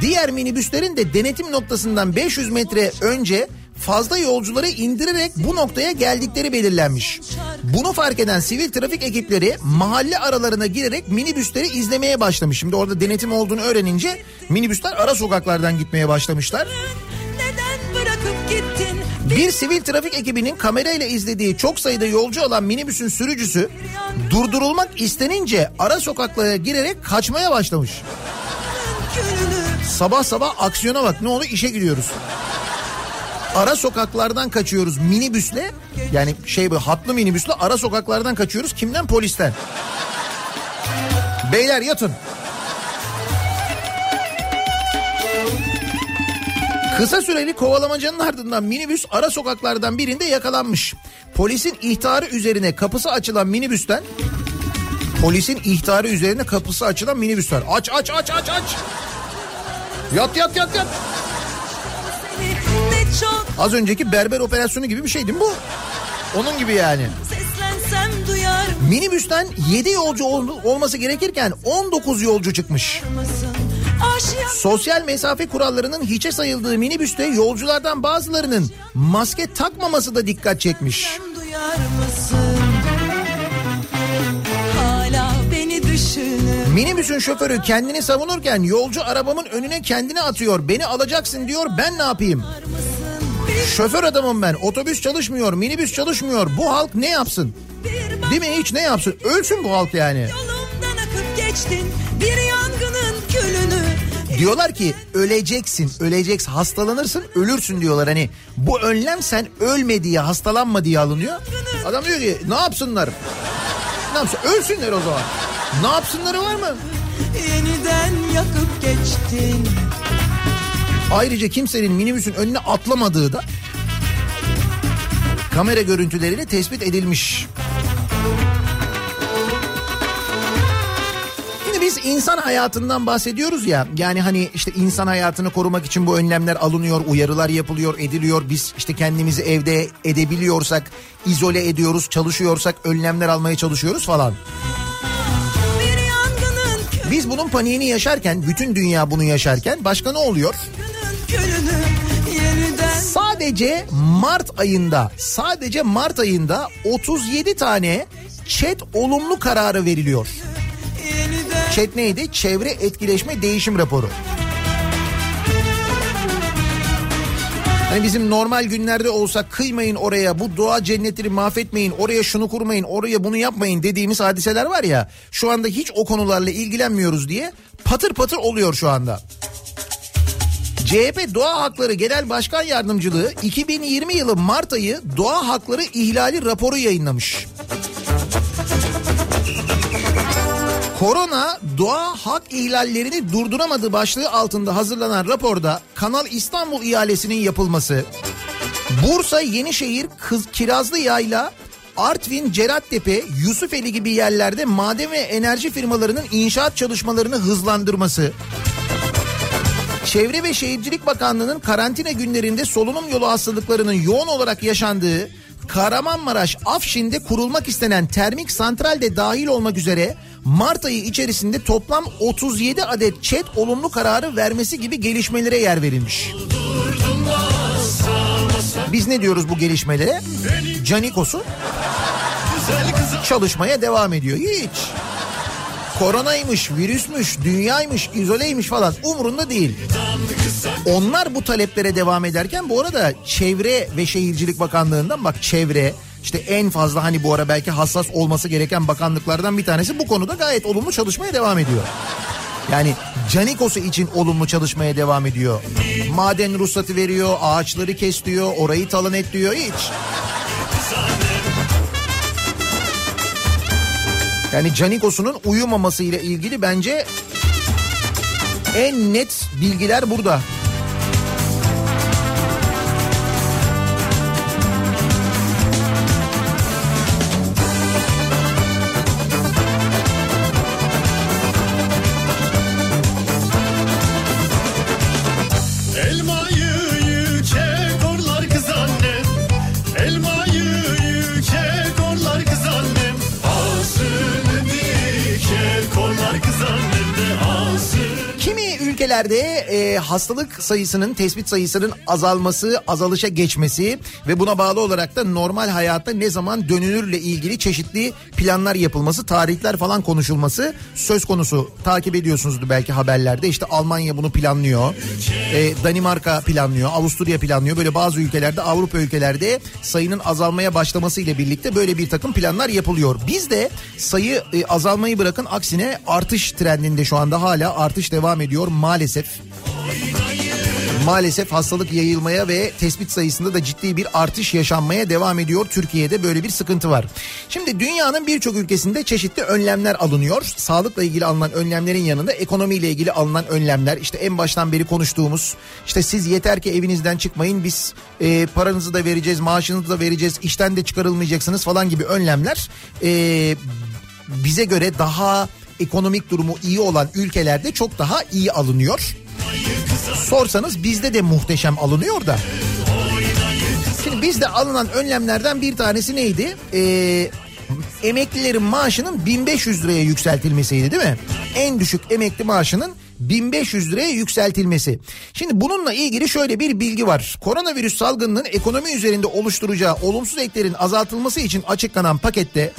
diğer minibüslerin de denetim noktasından 500 metre önce fazla yolcuları indirerek bu noktaya geldikleri belirlenmiş. Bunu fark eden sivil trafik ekipleri mahalle aralarına girerek minibüsleri izlemeye başlamış. Şimdi orada denetim olduğunu öğrenince minibüsler ara sokaklardan gitmeye başlamışlar. Neden bırakıp gittin Bir sivil trafik ekibinin kamerayla izlediği çok sayıda yolcu alan minibüsün sürücüsü durdurulmak istenince ara sokaklara girerek kaçmaya başlamış. Sabah sabah aksiyona bak ne oldu işe gidiyoruz. Ara sokaklardan kaçıyoruz minibüsle yani şey böyle hatlı minibüsle ara sokaklardan kaçıyoruz kimden polisten. Beyler yatın. Kısa süreli kovalamacanın ardından minibüs ara sokaklardan birinde yakalanmış. Polisin ihtarı üzerine kapısı açılan minibüsten Polisin ihtarı üzerine kapısı açılan minibüsler. Aç aç aç aç aç. Yat yat yat yat. Az önceki berber operasyonu gibi bir şey değil mi bu? Onun gibi yani. Minibüsten 7 yolcu ol- olması gerekirken 19 yolcu çıkmış. mısın? Sosyal mesafe kurallarının hiçe sayıldığı minibüste yolculardan bazılarının maske takmaması da dikkat çekmiş. Minibüsün şoförü kendini savunurken yolcu arabamın önüne kendini atıyor. Beni alacaksın diyor ben ne yapayım? Şoför adamım ben. Otobüs çalışmıyor, minibüs çalışmıyor. Bu halk ne yapsın? Değil mi hiç ne yapsın? Ölsün bu halk yani. yolumdan akıp geçtin Bir yangının Diyorlar ki öleceksin, öleceksin, hastalanırsın, ölürsün diyorlar. Hani bu önlem sen ölme diye, hastalanma diye alınıyor. Adam diyor ki ne yapsınlar? Ne yapsın? Ölsünler o zaman. Ne yapsınları var mı? Yeniden yakıp geçtin Ayrıca kimsenin minibüsün önüne atlamadığı da kamera görüntüleriyle tespit edilmiş. Biz insan hayatından bahsediyoruz ya yani hani işte insan hayatını korumak için bu önlemler alınıyor, uyarılar yapılıyor, ediliyor. Biz işte kendimizi evde edebiliyorsak, izole ediyoruz, çalışıyorsak önlemler almaya çalışıyoruz falan. Biz bunun paniğini yaşarken, bütün dünya bunu yaşarken başka ne oluyor? Sadece Mart ayında, sadece Mart ayında 37 tane chat olumlu kararı veriliyor. Chat neydi? Çevre etkileşme değişim raporu. Hani bizim normal günlerde olsa kıymayın oraya, bu doğa cennetini mahvetmeyin, oraya şunu kurmayın, oraya bunu yapmayın dediğimiz hadiseler var ya. Şu anda hiç o konularla ilgilenmiyoruz diye patır patır oluyor şu anda. CHP Doğa Hakları Genel Başkan Yardımcılığı 2020 yılı Mart ayı doğa hakları ihlali raporu yayınlamış. Korona doğa hak ihlallerini durduramadı başlığı altında hazırlanan raporda Kanal İstanbul ihalesinin yapılması, Bursa, Yenişehir, Kız, Kirazlı Yayla, Artvin, Cerattepe, Yusufeli gibi yerlerde maden ve enerji firmalarının inşaat çalışmalarını hızlandırması, Çevre ve Şehircilik Bakanlığı'nın karantina günlerinde solunum yolu hastalıklarının yoğun olarak yaşandığı Kahramanmaraş Afşin'de kurulmak istenen termik santral de dahil olmak üzere Mart ayı içerisinde toplam 37 adet çet olumlu kararı vermesi gibi gelişmelere yer verilmiş. Biz ne diyoruz bu gelişmelere? Canikos'u çalışmaya devam ediyor. Hiç. Koronaymış, virüsmüş, dünyaymış, izoleymiş falan umurunda değil. Onlar bu taleplere devam ederken bu arada Çevre ve Şehircilik Bakanlığı'ndan bak çevre işte en fazla hani bu ara belki hassas olması gereken bakanlıklardan bir tanesi bu konuda gayet olumlu çalışmaya devam ediyor. Yani Canikos'u için olumlu çalışmaya devam ediyor. Maden ruhsatı veriyor, ağaçları kes diyor, orayı talan et diyor hiç. Yani Canikos'un uyumaması ile ilgili bence en net bilgiler burada. Ülkelerde e, hastalık sayısının tespit sayısının azalması, azalışa geçmesi ve buna bağlı olarak da normal hayatta ne zaman dönülürle ilgili çeşitli planlar yapılması, tarihler falan konuşulması söz konusu. Takip ediyorsunuzdur belki haberlerde. İşte Almanya bunu planlıyor. E, Danimarka planlıyor, Avusturya planlıyor. Böyle bazı ülkelerde, Avrupa ülkelerde sayının azalmaya başlaması ile birlikte böyle bir takım planlar yapılıyor. Biz de sayı e, azalmayı bırakın aksine artış trendinde şu anda hala artış devam ediyor maalesef. Maalesef hastalık yayılmaya ve tespit sayısında da ciddi bir artış yaşanmaya devam ediyor. Türkiye'de böyle bir sıkıntı var. Şimdi dünyanın birçok ülkesinde çeşitli önlemler alınıyor. Sağlıkla ilgili alınan önlemlerin yanında ekonomiyle ilgili alınan önlemler. İşte en baştan beri konuştuğumuz işte siz yeter ki evinizden çıkmayın biz e, paranızı da vereceğiz maaşınızı da vereceğiz işten de çıkarılmayacaksınız falan gibi önlemler e, bize göre daha ekonomik durumu iyi olan ülkelerde çok daha iyi alınıyor. Sorsanız bizde de muhteşem alınıyor da. Şimdi bizde alınan önlemlerden bir tanesi neydi? Ee, emeklilerin maaşının 1500 liraya yükseltilmesiydi değil mi? En düşük emekli maaşının 1500 liraya yükseltilmesi. Şimdi bununla ilgili şöyle bir bilgi var. Koronavirüs salgınının ekonomi üzerinde oluşturacağı olumsuz etkilerin azaltılması için açıklanan pakette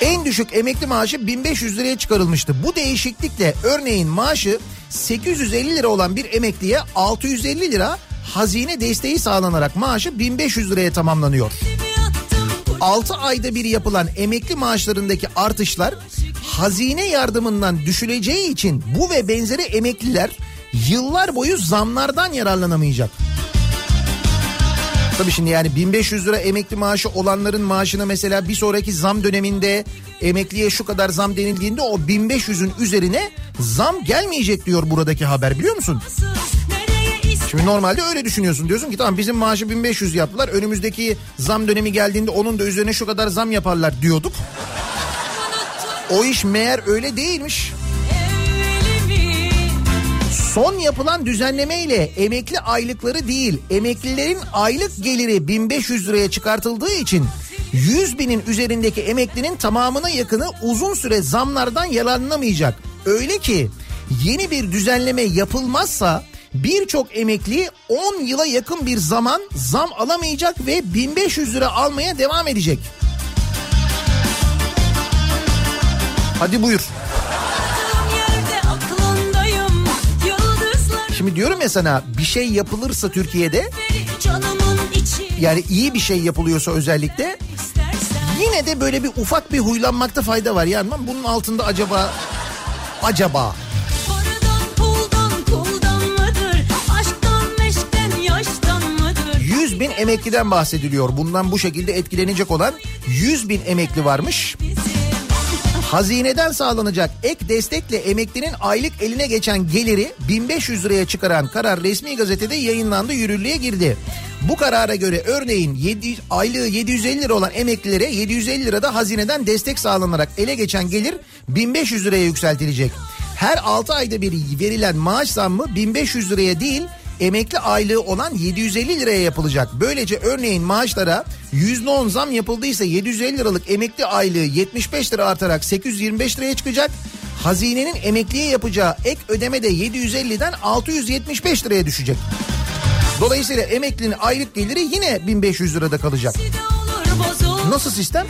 en düşük emekli maaşı 1500 liraya çıkarılmıştı. Bu değişiklikle örneğin maaşı 850 lira olan bir emekliye 650 lira hazine desteği sağlanarak maaşı 1500 liraya tamamlanıyor. 6 ayda bir yapılan emekli maaşlarındaki artışlar hazine yardımından düşüleceği için bu ve benzeri emekliler yıllar boyu zamlardan yararlanamayacak. Tabii şimdi yani 1500 lira emekli maaşı olanların maaşına mesela bir sonraki zam döneminde emekliye şu kadar zam denildiğinde o 1500'ün üzerine zam gelmeyecek diyor buradaki haber biliyor musun? Şimdi normalde öyle düşünüyorsun. Diyorsun ki tamam bizim maaşı 1500 yaptılar. Önümüzdeki zam dönemi geldiğinde onun da üzerine şu kadar zam yaparlar diyorduk. O iş meğer öyle değilmiş. Son yapılan düzenleme ile emekli aylıkları değil emeklilerin aylık geliri 1500 liraya çıkartıldığı için 100 binin üzerindeki emeklinin tamamına yakını uzun süre zamlardan yararlanamayacak. Öyle ki yeni bir düzenleme yapılmazsa birçok emekli 10 yıla yakın bir zaman zam alamayacak ve 1500 lira almaya devam edecek. Hadi buyur. Şimdi diyorum ya sana bir şey yapılırsa Türkiye'de yani iyi bir şey yapılıyorsa özellikle yine de böyle bir ufak bir huylanmakta fayda var. Yani lan bunun altında acaba acaba Paradan puldan kuldan mıdır Aşktan meşkten yaştan mıdır 100 bin emekliden bahsediliyor. Bundan bu şekilde etkilenecek olan 100 bin emekli varmış. Hazineden sağlanacak ek destekle emeklinin aylık eline geçen geliri 1500 liraya çıkaran karar resmi gazetede yayınlandı yürürlüğe girdi. Bu karara göre örneğin 7, aylığı 750 lira olan emeklilere 750 lirada hazineden destek sağlanarak ele geçen gelir 1500 liraya yükseltilecek. Her 6 ayda bir verilen maaş zammı 1500 liraya değil emekli aylığı olan 750 liraya yapılacak. Böylece örneğin maaşlara %10 zam yapıldıysa 750 liralık emekli aylığı 75 lira artarak 825 liraya çıkacak. Hazinenin emekliye yapacağı ek ödeme de 750'den 675 liraya düşecek. Dolayısıyla emeklinin aylık geliri yine 1500 lirada kalacak. Nasıl sistem?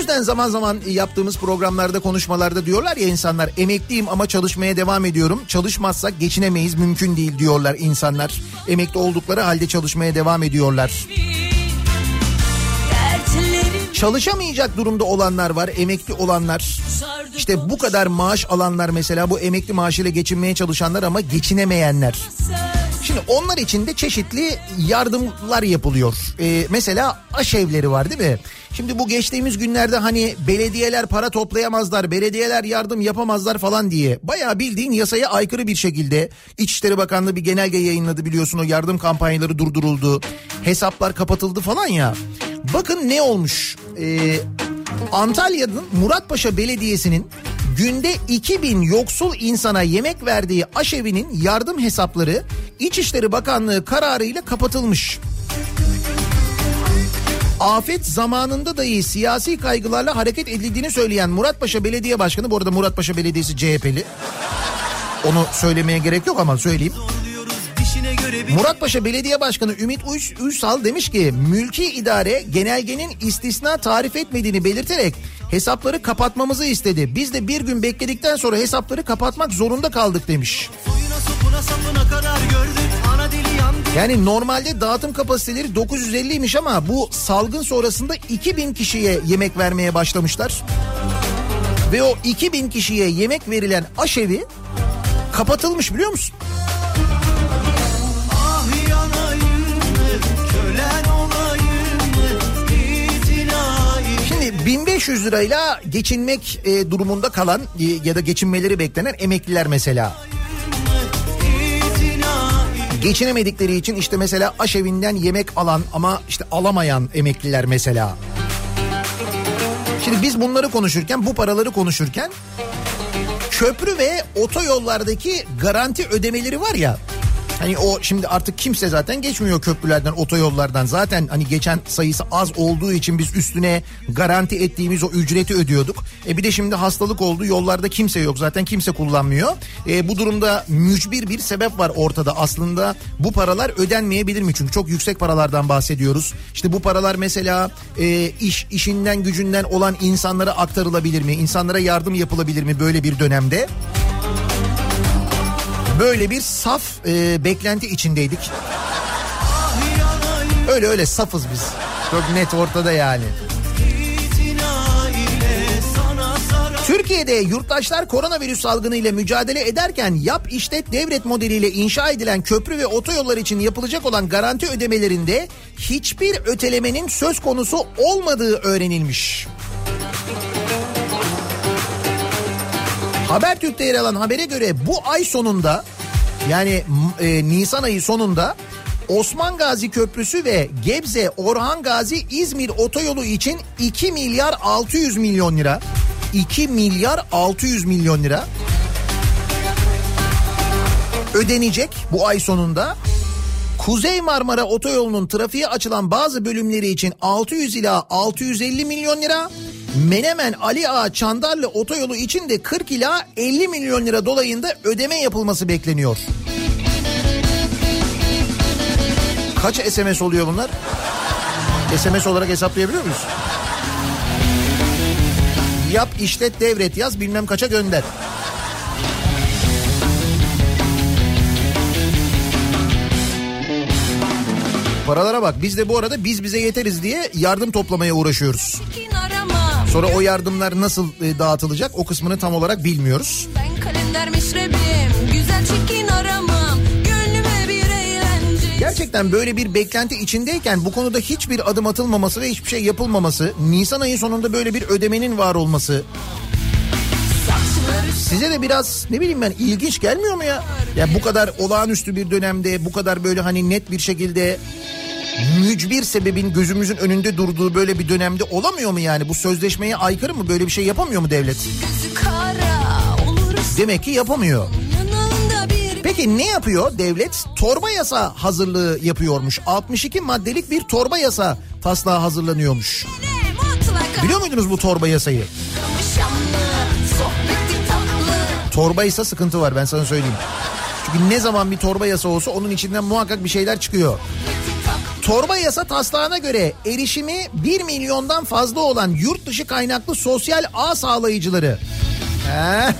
Yüzden zaman zaman yaptığımız programlarda konuşmalarda diyorlar ya insanlar emekliyim ama çalışmaya devam ediyorum. Çalışmazsak geçinemeyiz mümkün değil diyorlar insanlar. Emekli oldukları halde çalışmaya devam ediyorlar. Çalışamayacak durumda olanlar var emekli olanlar. İşte bu kadar maaş alanlar mesela bu emekli maaşıyla geçinmeye çalışanlar ama geçinemeyenler. Şimdi onlar için de çeşitli yardımlar yapılıyor. Ee, mesela aşevleri var değil mi? Şimdi bu geçtiğimiz günlerde hani belediyeler para toplayamazlar, belediyeler yardım yapamazlar falan diye. Bayağı bildiğin yasaya aykırı bir şekilde İçişleri Bakanlığı bir genelge yayınladı biliyorsun o yardım kampanyaları durduruldu. Hesaplar kapatıldı falan ya. Bakın ne olmuş? Ee, Antalya'nın Muratpaşa Belediyesi'nin günde 2000 yoksul insana yemek verdiği aşevinin yardım hesapları İçişleri Bakanlığı kararıyla kapatılmış. Afet zamanında dahi siyasi kaygılarla hareket edildiğini söyleyen Muratpaşa Belediye Başkanı bu arada Muratpaşa Belediyesi CHP'li. Onu söylemeye gerek yok ama söyleyeyim. Muratpaşa Belediye Başkanı Ümit Uys, Ünsal demiş ki mülki idare genelgenin istisna tarif etmediğini belirterek hesapları kapatmamızı istedi. Biz de bir gün bekledikten sonra hesapları kapatmak zorunda kaldık demiş. Yani normalde dağıtım kapasiteleri 950'ymiş ama bu salgın sonrasında 2000 kişiye yemek vermeye başlamışlar. Ve o 2000 kişiye yemek verilen aşevi kapatılmış biliyor musun? 1500 lirayla geçinmek e, durumunda kalan e, ya da geçinmeleri beklenen emekliler mesela. Geçinemedikleri için işte mesela aşevinden yemek alan ama işte alamayan emekliler mesela. Şimdi biz bunları konuşurken bu paraları konuşurken köprü ve otoyollardaki garanti ödemeleri var ya. Hani o şimdi artık kimse zaten geçmiyor köprülerden, otoyollardan. Zaten hani geçen sayısı az olduğu için biz üstüne garanti ettiğimiz o ücreti ödüyorduk. E bir de şimdi hastalık oldu. Yollarda kimse yok. Zaten kimse kullanmıyor. E bu durumda mücbir bir sebep var ortada. Aslında bu paralar ödenmeyebilir mi? Çünkü çok yüksek paralardan bahsediyoruz. İşte bu paralar mesela e, iş işinden gücünden olan insanlara aktarılabilir mi? İnsanlara yardım yapılabilir mi böyle bir dönemde? Böyle bir saf e, beklenti içindeydik. Öyle öyle safız biz. Çok net ortada yani. Türkiye'de yurttaşlar koronavirüs salgını ile mücadele ederken yap işlet devlet modeliyle inşa edilen köprü ve otoyollar için yapılacak olan garanti ödemelerinde hiçbir ötelemenin söz konusu olmadığı öğrenilmiş. Habertürk'te yer alan habere göre bu ay sonunda yani e, Nisan ayı sonunda Osman Gazi Köprüsü ve Gebze Orhan Gazi İzmir otoyolu için 2 milyar 600 milyon lira 2 milyar 600 milyon lira ödenecek bu ay sonunda. Kuzey Marmara Otoyolu'nun trafiğe açılan bazı bölümleri için 600 ila 650 milyon lira. Menemen Ali Ağa Çandarlı Otoyolu için de 40 ila 50 milyon lira dolayında ödeme yapılması bekleniyor. Kaç SMS oluyor bunlar? SMS olarak hesaplayabiliyor muyuz? Yap işlet devret yaz bilmem kaça gönder. Paralara bak biz de bu arada biz bize yeteriz diye yardım toplamaya uğraşıyoruz. Kin aramam. Sonra o yardımlar nasıl e, dağıtılacak o kısmını tam olarak bilmiyoruz. Ben kalender meşrebim. Güzel çekin aramam. Gerçekten böyle bir beklenti içindeyken bu konuda hiçbir adım atılmaması ve hiçbir şey yapılmaması, Nisan ayı sonunda böyle bir ödemenin var olması size de biraz ne bileyim ben ilginç gelmiyor mu ya? Ya bu kadar olağanüstü bir dönemde, bu kadar böyle hani net bir şekilde mücbir sebebin gözümüzün önünde durduğu böyle bir dönemde olamıyor mu yani? Bu sözleşmeye aykırı mı? Böyle bir şey yapamıyor mu devlet? Demek ki yapamıyor. Peki ne yapıyor devlet? Torba yasa hazırlığı yapıyormuş. 62 maddelik bir torba yasa taslağı hazırlanıyormuş. Biliyor muydunuz bu torba yasayı? Torba ise sıkıntı var ben sana söyleyeyim. Çünkü ne zaman bir torba yasa olsa onun içinden muhakkak bir şeyler çıkıyor. Torba yasa taslağına göre erişimi 1 milyondan fazla olan yurt dışı kaynaklı sosyal ağ sağlayıcıları. He?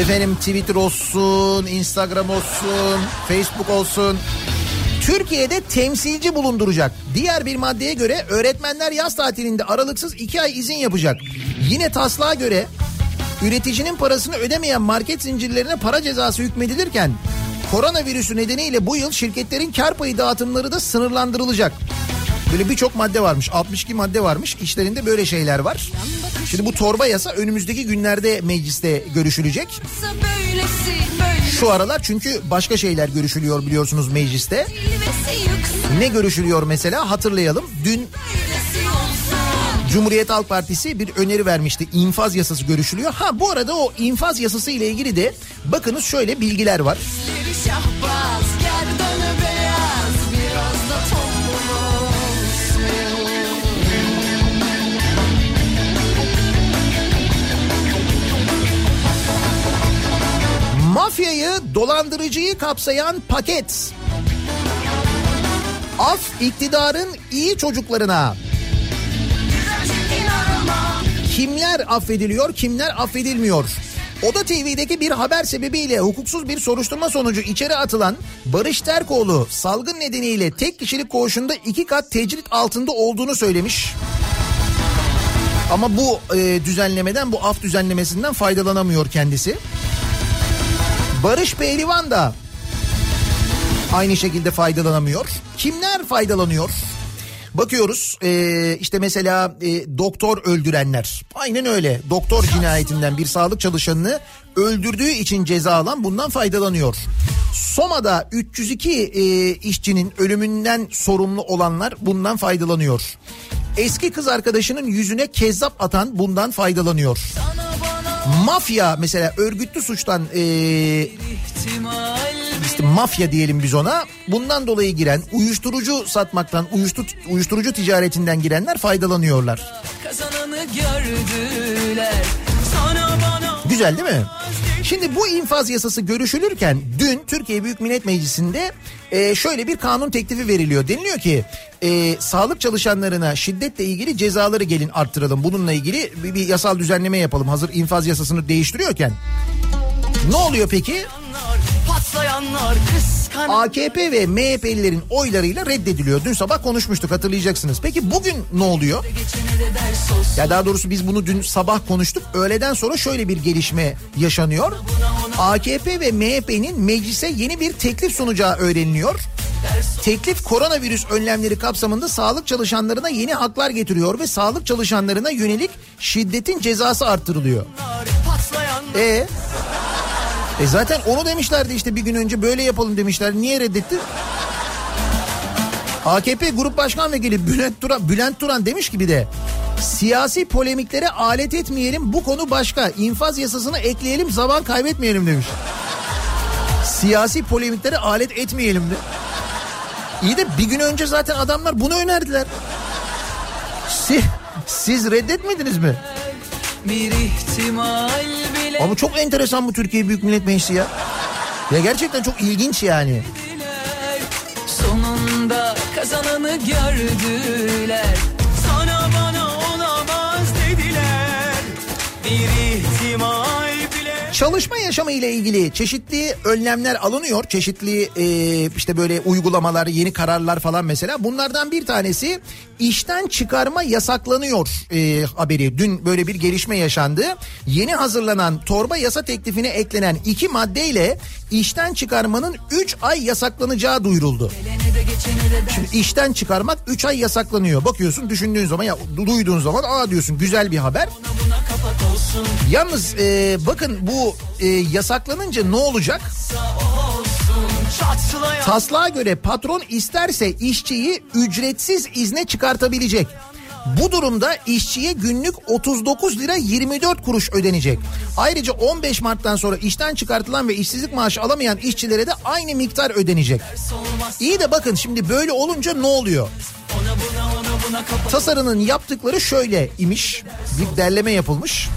Efendim Twitter olsun, Instagram olsun, Facebook olsun. Türkiye'de temsilci bulunduracak. Diğer bir maddeye göre öğretmenler yaz tatilinde aralıksız 2 ay izin yapacak. Yine taslağa göre üreticinin parasını ödemeyen market zincirlerine para cezası hükmedilirken koronavirüsü nedeniyle bu yıl şirketlerin kar payı dağıtımları da sınırlandırılacak. Böyle birçok madde varmış. 62 madde varmış. İşlerinde böyle şeyler var. Şimdi bu torba yasa önümüzdeki günlerde mecliste görüşülecek. Şu aralar çünkü başka şeyler görüşülüyor biliyorsunuz mecliste. Ne görüşülüyor mesela hatırlayalım. Dün Cumhuriyet Halk Partisi bir öneri vermişti. İnfaz yasası görüşülüyor. Ha bu arada o infaz yasası ile ilgili de bakınız şöyle bilgiler var. Şahbaz gerdanı beyaz Biraz da tombul olsun Mafyayı, dolandırıcıyı kapsayan paket. Af iktidarın iyi çocuklarına. Kimler affediliyor, kimler affedilmiyor? Oda TV'deki bir haber sebebiyle hukuksuz bir soruşturma sonucu içeri atılan Barış Terkoğlu salgın nedeniyle tek kişilik koğuşunda iki kat tecrit altında olduğunu söylemiş. Ama bu e, düzenlemeden, bu af düzenlemesinden faydalanamıyor kendisi. Barış Pehlivan da aynı şekilde faydalanamıyor. Kimler faydalanıyor? Bakıyoruz e, işte mesela e, doktor öldürenler. Aynen öyle. Doktor cinayetinden bir sağlık çalışanını öldürdüğü için ceza alan bundan faydalanıyor. Soma'da 302 e, işçinin ölümünden sorumlu olanlar bundan faydalanıyor. Eski kız arkadaşının yüzüne kezzap atan bundan faydalanıyor. Mafya mesela örgütlü suçtan e, işte mafya diyelim biz ona. Bundan dolayı giren uyuşturucu satmaktan, uyuştu, uyuşturucu ticaretinden girenler faydalanıyorlar. Güzel değil mi? Şimdi bu infaz yasası görüşülürken dün Türkiye Büyük Millet Meclisi'nde e, şöyle bir kanun teklifi veriliyor. Deniliyor ki e, sağlık çalışanlarına şiddetle ilgili cezaları gelin arttıralım. Bununla ilgili bir, bir yasal düzenleme yapalım. Hazır infaz yasasını değiştiriyorken. Ne oluyor peki? Patlayanlar kıskan AKP ve MHP'lilerin oylarıyla reddediliyor. Dün sabah konuşmuştuk hatırlayacaksınız. Peki bugün ne oluyor? Ya daha doğrusu biz bunu dün sabah konuştuk. Öğleden sonra şöyle bir gelişme yaşanıyor. AKP ve MHP'nin meclise yeni bir teklif sunacağı öğreniliyor. Teklif koronavirüs önlemleri kapsamında sağlık çalışanlarına yeni haklar getiriyor ve sağlık çalışanlarına yönelik şiddetin cezası arttırılıyor. E e zaten onu demişlerdi işte bir gün önce böyle yapalım demişler. Niye reddetti? AKP Grup Başkan Vekili Bülent Turan, Bülent Turan demiş ki bir de siyasi polemiklere alet etmeyelim bu konu başka. İnfaz yasasını ekleyelim zaman kaybetmeyelim demiş. Siyasi polemiklere alet etmeyelim de. İyi de bir gün önce zaten adamlar bunu önerdiler. Siz, siz reddetmediniz mi? Bir ihtimal bile Ama çok enteresan bu Türkiye Büyük Millet Meclisi ya. Ya gerçekten çok ilginç yani. Sonunda kazananı gördüler Sana bana olamaz dediler Bir ihtimal bile Çalışma yaşamı ile ilgili çeşitli önlemler alınıyor. Çeşitli e, işte böyle uygulamalar, yeni kararlar falan mesela. Bunlardan bir tanesi işten çıkarma yasaklanıyor e, haberi. Dün böyle bir gelişme yaşandı. Yeni hazırlanan torba yasa teklifine eklenen iki maddeyle işten çıkarmanın 3 ay yasaklanacağı duyuruldu. Şimdi işten çıkarmak 3 ay yasaklanıyor. Bakıyorsun düşündüğün zaman ya duyduğun zaman aa diyorsun güzel bir haber. Yalnız e, bakın bu e, yasaklanınca ne olacak? Taslağa göre patron isterse işçiyi ücretsiz izne çıkartabilecek. Bu durumda işçiye günlük 39 lira 24 kuruş ödenecek. Ayrıca 15 Mart'tan sonra işten çıkartılan ve işsizlik maaşı alamayan işçilere de aynı miktar ödenecek. İyi de bakın şimdi böyle olunca ne oluyor? ona buna ona Tasarının yaptıkları şöyle imiş. Bir derleme yapılmış.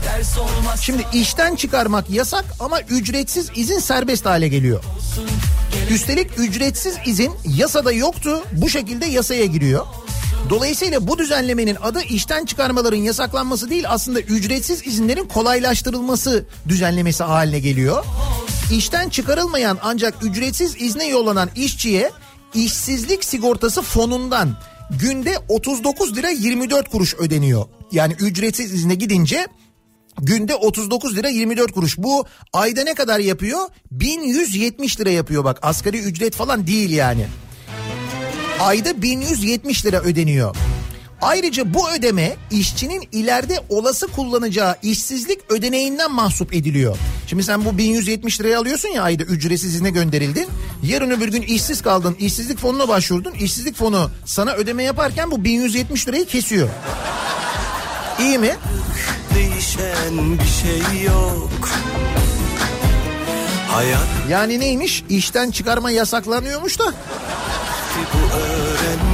Şimdi işten çıkarmak yasak ama ücretsiz izin serbest hale geliyor. Üstelik ücretsiz izin yasada yoktu. Bu şekilde yasaya giriyor. Dolayısıyla bu düzenlemenin adı işten çıkarmaların yasaklanması değil aslında ücretsiz izinlerin kolaylaştırılması düzenlemesi haline geliyor. İşten çıkarılmayan ancak ücretsiz izne yollanan işçiye işsizlik sigortası fonundan günde 39 lira 24 kuruş ödeniyor. Yani ücretsiz izne gidince Günde 39 lira 24 kuruş. Bu ayda ne kadar yapıyor? 1170 lira yapıyor bak. Asgari ücret falan değil yani. Ayda 1170 lira ödeniyor. Ayrıca bu ödeme işçinin ileride olası kullanacağı işsizlik ödeneğinden mahsup ediliyor. Şimdi sen bu 1170 liraya alıyorsun ya ayda ücretsiz izne gönderildin. Yarın öbür gün işsiz kaldın, işsizlik fonuna başvurdun. İşsizlik fonu sana ödeme yaparken bu 1170 lirayı kesiyor. İyi mi? Değişen bir şey yok Hayat Yani neymiş? İşten çıkarma yasaklanıyormuş da. bu öğrendim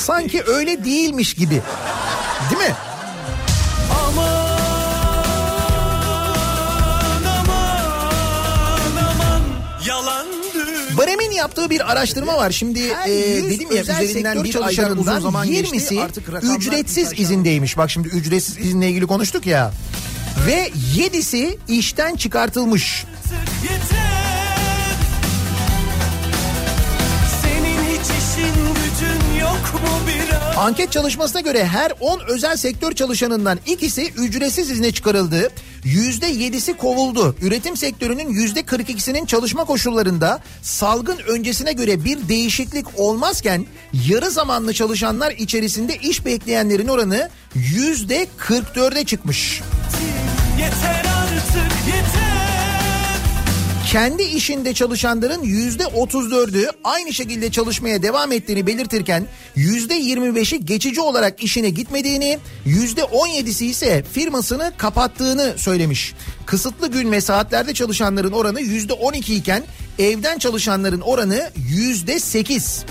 Sanki öyle değilmiş gibi. Değil mi? Barem'in yaptığı bir araştırma var. Şimdi e, dedim ya üzerinden bir aydan uzun zaman 20'si geçti. ücretsiz izindeymiş. Bak şimdi ücretsiz izinle ilgili konuştuk ya. Ve yedisi işten çıkartılmış. yeter Anket çalışmasına göre her 10 özel sektör çalışanından ikisi ücretsiz izne çıkarıldı. Yüzde yedisi kovuldu. Üretim sektörünün yüzde 42'sinin çalışma koşullarında salgın öncesine göre bir değişiklik olmazken yarı zamanlı çalışanlar içerisinde iş bekleyenlerin oranı yüzde 44'e çıkmış. Yeter artık yeter Kendi işinde çalışanların yüzde 34'ü aynı şekilde çalışmaya devam ettiğini belirtirken yüzde 25'i geçici olarak işine gitmediğini, yüzde 17'si ise firmasını kapattığını söylemiş. Kısıtlı gün ve saatlerde çalışanların oranı yüzde 12 iken evden çalışanların oranı yüzde 8.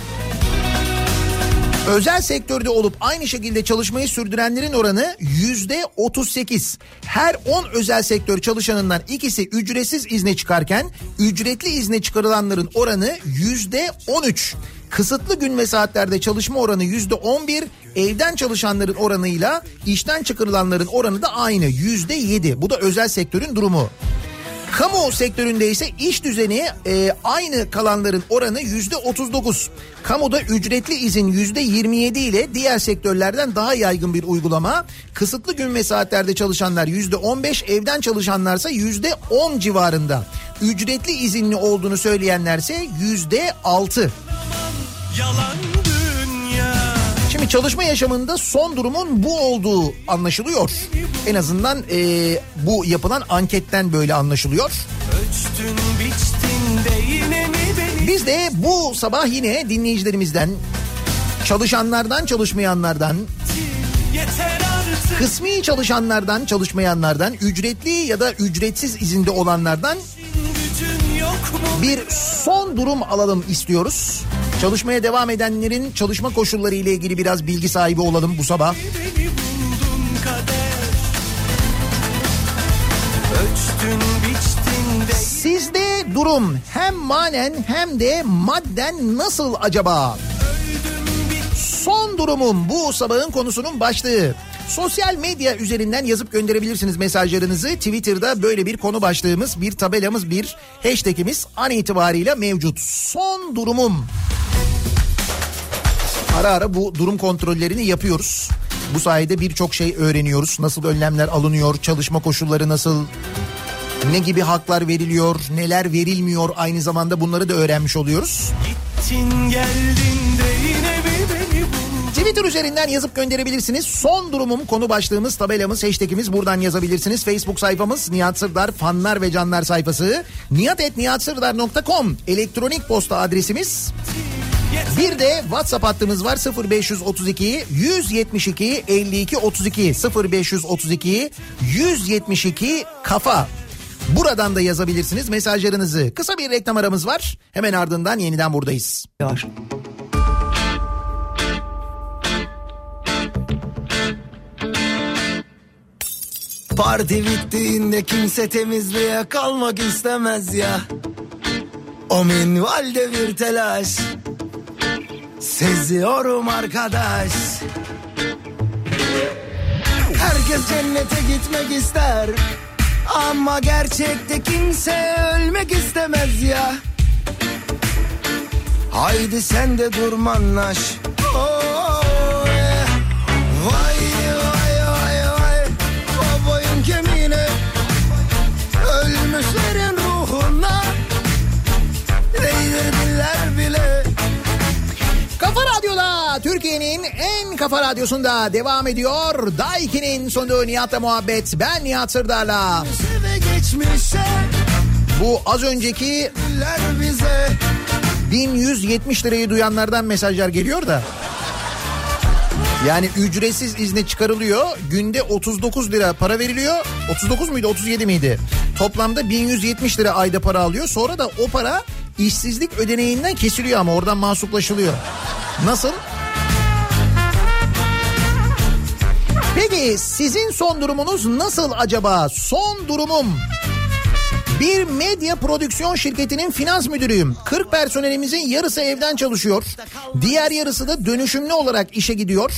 Özel sektörde olup aynı şekilde çalışmayı sürdürenlerin oranı yüzde 38. Her 10 özel sektör çalışanından ikisi ücretsiz izne çıkarken ücretli izne çıkarılanların oranı yüzde 13. Kısıtlı gün ve saatlerde çalışma oranı yüzde on bir. Evden çalışanların oranıyla işten çıkarılanların oranı da aynı yüzde yedi. Bu da özel sektörün durumu. Kamu sektöründe ise iş düzeni e, aynı kalanların oranı yüzde 39. Kamuda ücretli izin yüzde 27 ile diğer sektörlerden daha yaygın bir uygulama. Kısıtlı gün ve saatlerde çalışanlar yüzde 15, evden çalışanlarsa yüzde 10 civarında. Ücretli izinli olduğunu söyleyenlerse yüzde 6. Yalan dünya Şimdi çalışma yaşamında son durumun bu olduğu anlaşılıyor. En azından e, bu yapılan anketten böyle anlaşılıyor. Biz de bu sabah yine dinleyicilerimizden, çalışanlardan, çalışmayanlardan, kısmi çalışanlardan, çalışmayanlardan, ücretli ya da ücretsiz izinde olanlardan bir son durum alalım istiyoruz. Çalışmaya devam edenlerin çalışma koşulları ile ilgili biraz bilgi sahibi olalım bu sabah. Sizde durum hem manen hem de madden nasıl acaba? Son durumum bu sabahın konusunun başlığı. Sosyal medya üzerinden yazıp gönderebilirsiniz mesajlarınızı. Twitter'da böyle bir konu başlığımız, bir tabelamız, bir hashtagimiz an itibariyle mevcut. Son durumum. Ara ara bu durum kontrollerini yapıyoruz. Bu sayede birçok şey öğreniyoruz. Nasıl önlemler alınıyor, çalışma koşulları nasıl, ne gibi haklar veriliyor, neler verilmiyor aynı zamanda bunları da öğrenmiş oluyoruz. Gittin geldin de yine mi beni buldun Twitter üzerinden yazıp gönderebilirsiniz. Son durumum konu başlığımız, tabelamız, hashtagimiz buradan yazabilirsiniz. Facebook sayfamız Nihat Sırdar fanlar ve canlar sayfası. niyatetniyatsırdar.com elektronik posta adresimiz. Bir de WhatsApp hattımız var 0532 172 52 32 0532 172 kafa. Buradan da yazabilirsiniz mesajlarınızı. Kısa bir reklam aramız var. Hemen ardından yeniden buradayız. Parti bittiğinde kimse temizliğe kalmak istemez ya. O minvalde bir telaş. Seziyorum arkadaş. Herkes cennete gitmek ister. Ama gerçekte kimse ölmek istemez ya. Haydi sen de durmanlaş. Oh, yeah. Kafa Radyo'da Türkiye'nin en kafa radyosunda devam ediyor. Daiki'nin sunduğu Nihat'la muhabbet. Ben Nihat Sırdar'la. Bu az önceki diller bize. 1170 lirayı duyanlardan mesajlar geliyor da. Yani ücretsiz izne çıkarılıyor. Günde 39 lira para veriliyor. 39 muydu 37 miydi? Toplamda 1170 lira ayda para alıyor. Sonra da o para işsizlik ödeneğinden kesiliyor ama oradan mahsuplaşılıyor. Nasıl? Peki sizin son durumunuz nasıl acaba? Son durumum. Bir medya prodüksiyon şirketinin finans müdürüyüm. 40 personelimizin yarısı evden çalışıyor. Diğer yarısı da dönüşümlü olarak işe gidiyor.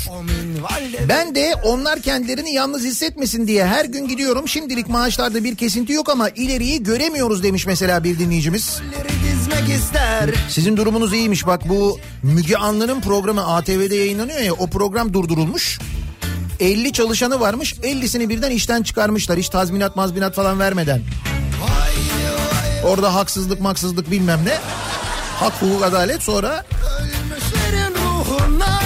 Ben de onlar kendilerini yalnız hissetmesin diye her gün gidiyorum. Şimdilik maaşlarda bir kesinti yok ama ileriyi göremiyoruz demiş mesela bir dinleyicimiz. Dizmek ister. Sizin durumunuz iyiymiş bak bu Müge Anlı'nın programı ATV'de yayınlanıyor ya o program durdurulmuş. 50 çalışanı varmış 50'sini birden işten çıkarmışlar hiç tazminat mazminat falan vermeden. Orada haksızlık maksızlık bilmem ne. Hak hukuk adalet sonra Ölmüşlerin ruhuna.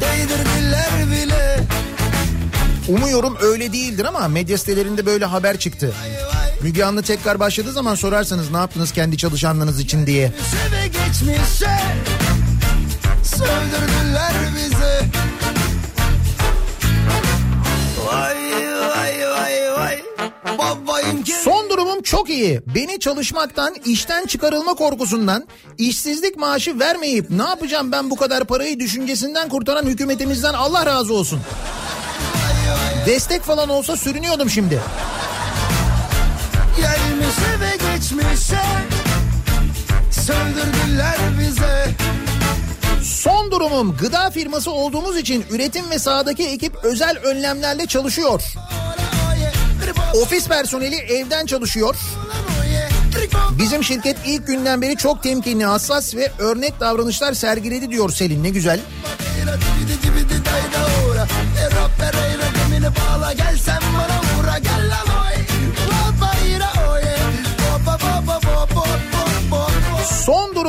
Değdirdiler bile. umuyorum öyle değildir ama medya sitelerinde böyle haber çıktı. Müge Anlı tekrar başladığı zaman sorarsanız ne yaptınız kendi çalışanlarınız için diye. Geçmişe. Sövdürdüler bizi. Vay vay vay vay. Babayın kemiği. Son durumum çok iyi. Beni çalışmaktan, işten çıkarılma korkusundan, işsizlik maaşı vermeyip ne yapacağım ben bu kadar parayı düşüncesinden kurtaran hükümetimizden Allah razı olsun. Destek falan olsa sürünüyordum şimdi. Geçmişe Söndürdüler bize Son durumum gıda firması olduğumuz için üretim ve sahadaki ekip özel önlemlerle çalışıyor. Ofis personeli evden çalışıyor. Bizim şirket ilk günden beri çok temkinli, hassas ve örnek davranışlar sergiledi diyor Selin. Ne güzel. Gel sen bana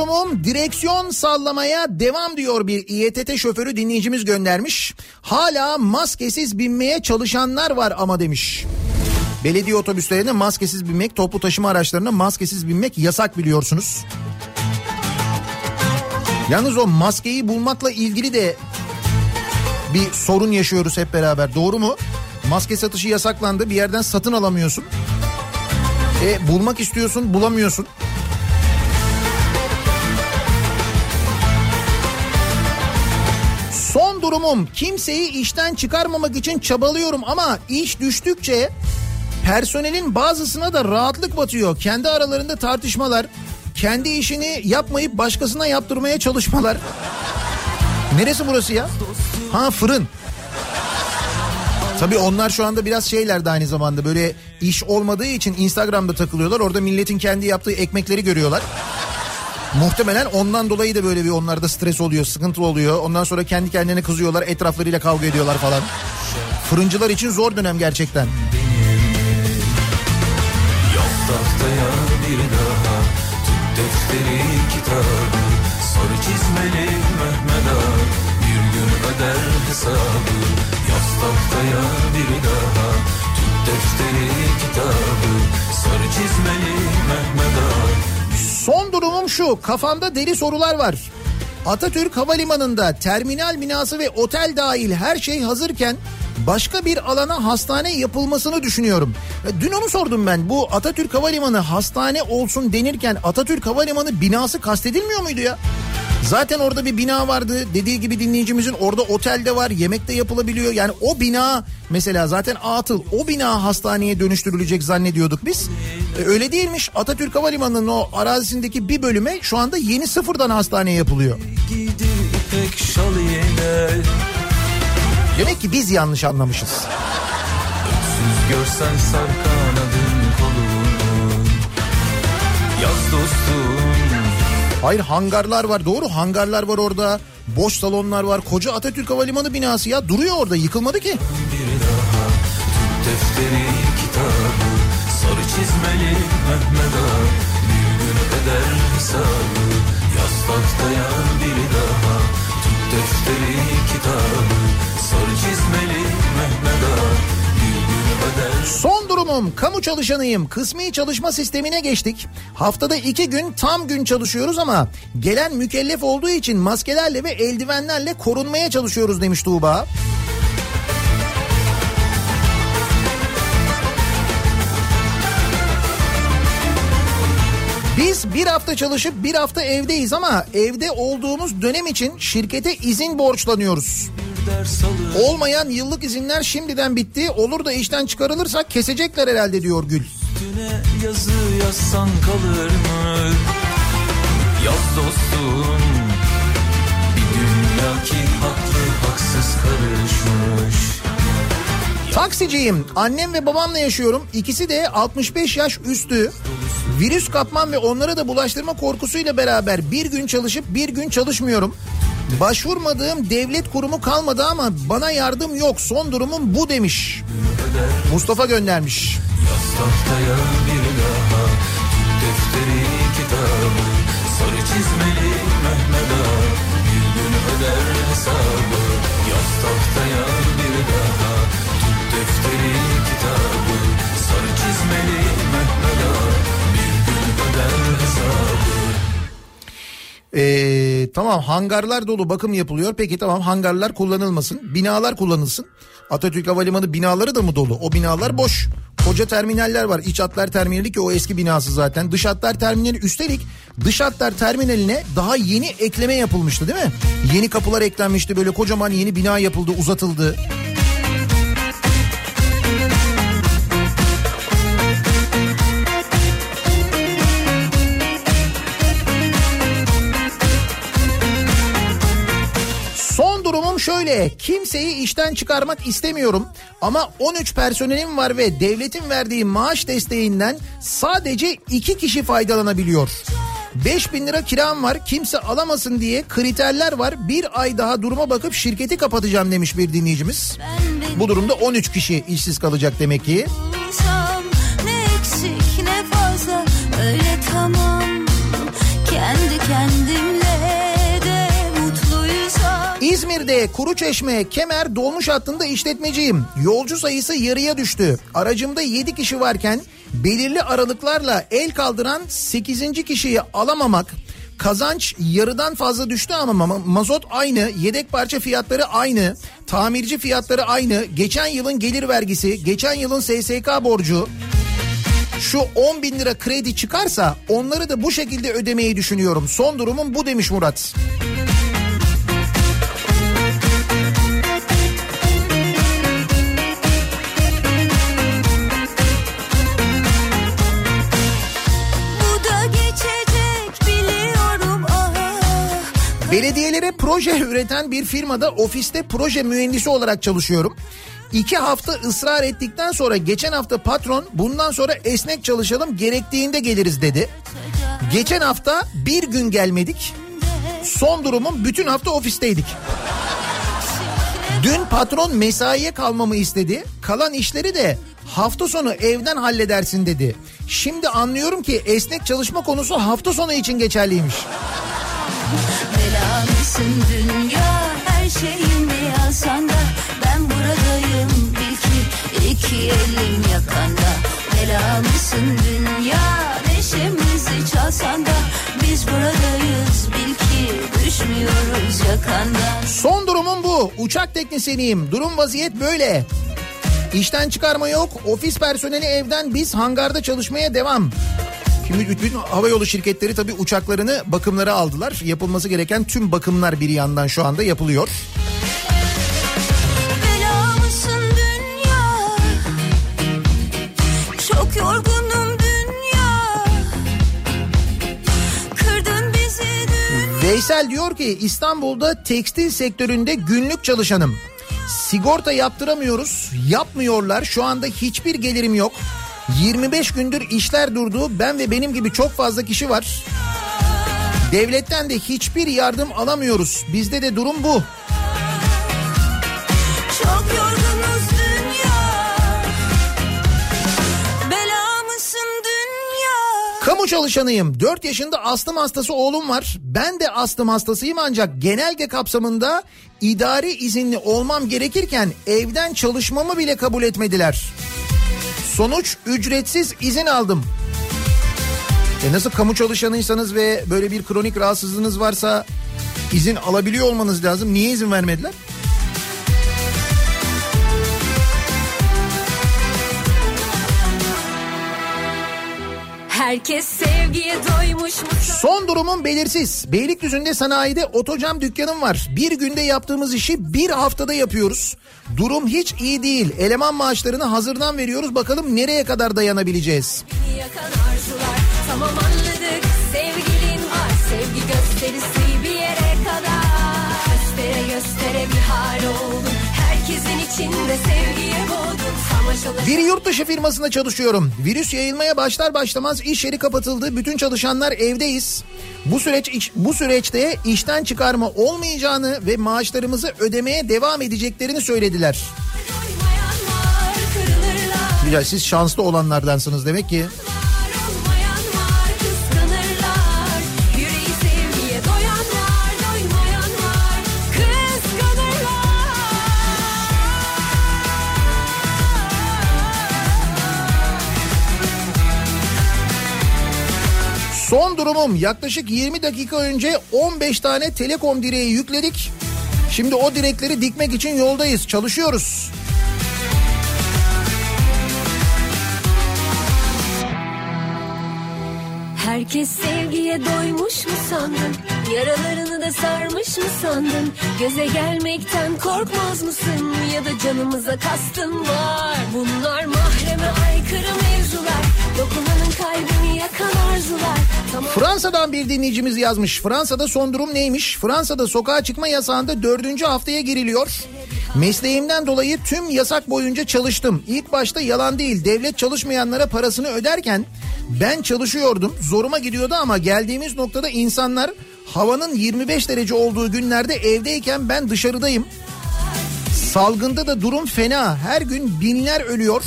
Durumum direksiyon sallamaya devam diyor bir İETT şoförü dinleyicimiz göndermiş. Hala maskesiz binmeye çalışanlar var ama demiş. Belediye otobüslerine maskesiz binmek, toplu taşıma araçlarına maskesiz binmek yasak biliyorsunuz. Yalnız o maskeyi bulmakla ilgili de bir sorun yaşıyoruz hep beraber. Doğru mu? Maske satışı yasaklandı. Bir yerden satın alamıyorsun. E bulmak istiyorsun, bulamıyorsun. Durumum kimseyi işten çıkarmamak için çabalıyorum ama iş düştükçe personelin bazısına da rahatlık batıyor. Kendi aralarında tartışmalar, kendi işini yapmayıp başkasına yaptırmaya çalışmalar. Neresi burası ya? Ha fırın. Tabii onlar şu anda biraz şeyler de aynı zamanda böyle iş olmadığı için Instagram'da takılıyorlar. Orada milletin kendi yaptığı ekmekleri görüyorlar. Muhtemelen ondan dolayı da böyle bir onlarda stres oluyor, sıkıntı oluyor. Ondan sonra kendi kendine kızıyorlar, etraflarıyla kavga ediyorlar falan. Fırıncılar için zor dönem gerçekten. Defteri kitabı Sarı çizmeli Mehmet Ağa Bir gün öder hesabı Yaz tahtaya bir daha Tut defteri kitabı Sarı çizmeli Mehmet Ağa Son durumum şu kafamda deli sorular var. Atatürk Havalimanı'nda terminal binası ve otel dahil her şey hazırken başka bir alana hastane yapılmasını düşünüyorum. E, Dün onu sordum ben. Bu Atatürk Havalimanı hastane olsun denirken Atatürk Havalimanı binası kastedilmiyor muydu ya? Zaten orada bir bina vardı. Dediği gibi dinleyicimizin orada otel de var, yemek de yapılabiliyor. Yani o bina mesela zaten atıl. O bina hastaneye dönüştürülecek zannediyorduk biz. E, öyle değilmiş. Atatürk Havalimanı'nın o arazisindeki bir bölüme şu anda yeni sıfırdan hastane yapılıyor. Yine Demek ki biz yanlış anlamışız. Öksüz görsen sar kanadın kolunu Yaz dostum Hayır hangarlar var doğru hangarlar var orada. Boş salonlar var. Koca Atatürk Havalimanı binası ya duruyor orada yıkılmadı ki. bir daha Tut defteri kitabı Sarı çizmeli Mehmet Ağa Bir gün öder hesabı Yaz tahtaya bir daha defteri kitabı Sarı çizmeli Mehmet Ağa Son durumum kamu çalışanıyım. Kısmi çalışma sistemine geçtik. Haftada iki gün tam gün çalışıyoruz ama gelen mükellef olduğu için maskelerle ve eldivenlerle korunmaya çalışıyoruz demiş Tuğba. Biz bir hafta çalışıp bir hafta evdeyiz ama evde olduğumuz dönem için şirkete izin borçlanıyoruz. Olmayan yıllık izinler şimdiden bitti. Olur da işten çıkarılırsak kesecekler herhalde diyor Gül. Yazı yazsan kalır mı? Yaz dostum Bir dünya ki haklı haksız karışmış Taksiciyim. Annem ve babamla yaşıyorum. İkisi de 65 yaş üstü. Virüs kapmam ve onlara da bulaştırma korkusuyla beraber bir gün çalışıp bir gün çalışmıyorum. Başvurmadığım devlet kurumu kalmadı ama bana yardım yok. Son durumum bu demiş. Mustafa göndermiş. Defteri kitabı Sarı çizmeli Mehmet Ağa Bir gün öder hesabı Yaz Ee, tamam hangarlar dolu bakım yapılıyor. Peki tamam hangarlar kullanılmasın. Binalar kullanılsın. Atatürk Havalimanı binaları da mı dolu? O binalar boş. Koca terminaller var. İç hatlar terminali ki o eski binası zaten. Dış hatlar terminali üstelik dış hatlar terminaline daha yeni ekleme yapılmıştı değil mi? Yeni kapılar eklenmişti böyle kocaman yeni bina yapıldı uzatıldı. Şöyle kimseyi işten çıkarmak istemiyorum ama 13 personelim var ve devletin verdiği maaş desteğinden sadece 2 kişi faydalanabiliyor. 5 bin lira kiram var kimse alamasın diye kriterler var bir ay daha duruma bakıp şirketi kapatacağım demiş bir dinleyicimiz. Bu durumda 13 kişi işsiz kalacak demek ki. Bulsam İzmir'de Kuruçeşme Kemer dolmuş hattında işletmeciyim. Yolcu sayısı yarıya düştü. Aracımda 7 kişi varken belirli aralıklarla el kaldıran 8. kişiyi alamamak Kazanç yarıdan fazla düştü ama ma- mazot aynı, yedek parça fiyatları aynı, tamirci fiyatları aynı, geçen yılın gelir vergisi, geçen yılın SSK borcu, şu 10 bin lira kredi çıkarsa onları da bu şekilde ödemeyi düşünüyorum. Son durumum bu demiş Murat. bu Belediyelere proje üreten bir firmada ofiste proje mühendisi olarak çalışıyorum. İki hafta ısrar ettikten sonra geçen hafta patron bundan sonra esnek çalışalım gerektiğinde geliriz dedi. Geçen hafta bir gün gelmedik. Son durumum bütün hafta ofisteydik. Dün patron mesaiye kalmamı istedi. Kalan işleri de hafta sonu evden halledersin dedi. Şimdi anlıyorum ki esnek çalışma konusu hafta sonu için geçerliymiş. Belamısın dünya her şeyimi alsan da ben buradayım bil ki iki elim yakanda Belamısın dünya neşemizi çalsan da biz buradayız bil ki düşmüyoruz yakandan Son durumum bu. Uçak teknisyeniyim. Durum vaziyet böyle. İşten çıkarma yok. Ofis personeli evden biz hangarda çalışmaya devam. Şimdi bütün havayolu şirketleri tabii uçaklarını bakımlara aldılar. Yapılması gereken tüm bakımlar bir yandan şu anda yapılıyor. Veysel diyor ki İstanbul'da tekstil sektöründe günlük çalışanım. Sigorta yaptıramıyoruz, yapmıyorlar. Şu anda hiçbir gelirim yok. 25 gündür işler durdu. Ben ve benim gibi çok fazla kişi var. Devletten de hiçbir yardım alamıyoruz. Bizde de durum bu. Çok yorgunuz dünya Belamısın dünya Kamu çalışanıyım. 4 yaşında astım hastası oğlum var. Ben de astım hastasıyım ancak genelge kapsamında idari izinli olmam gerekirken evden çalışmamı bile kabul etmediler. Sonuç ücretsiz izin aldım. E nasıl kamu çalışanıysanız ve böyle bir kronik rahatsızlığınız varsa izin alabiliyor olmanız lazım. Niye izin vermediler? Herkes sevgiye doymuş mu? Son durumum belirsiz. Beylikdüzü'nde sanayide otocam dükkanım var. Bir günde yaptığımız işi bir haftada yapıyoruz. Durum hiç iyi değil. Eleman maaşlarını hazırdan veriyoruz. Bakalım nereye kadar dayanabileceğiz. Arzular tamam anladık Sevgilin var sevgi gösterisi bir yere kadar Göstere göstere bir hal oldun Herkesin içinde alışveriş Bir yurt dışı firmasında çalışıyorum. Virüs yayılmaya başlar başlamaz iş yeri kapatıldı. Bütün çalışanlar evdeyiz. Bu süreç bu süreçte işten çıkarma olmayacağını ve maaşlarımızı ödemeye devam edeceklerini söylediler. Güzel siz şanslı olanlardansınız demek ki. Var Durumum yaklaşık 20 dakika önce 15 tane telekom direği yükledik. Şimdi o direkleri dikmek için yoldayız, çalışıyoruz. Herkes sevgiye doymuş mu sandın? Yaralarını da sarmış mı sandın? Göze gelmekten korkmaz mısın? Ya da canımıza kastın var? Bunlar mahreme aykırı mevzular. Dokunanın Fransa'dan bir dinleyicimiz yazmış. Fransa'da son durum neymiş? Fransa'da sokağa çıkma yasağında dördüncü haftaya giriliyor. Mesleğimden dolayı tüm yasak boyunca çalıştım. İlk başta yalan değil devlet çalışmayanlara parasını öderken ben çalışıyordum. Zoruma gidiyordu ama geldiğimiz noktada insanlar havanın 25 derece olduğu günlerde evdeyken ben dışarıdayım. Salgında da durum fena. Her gün binler ölüyor.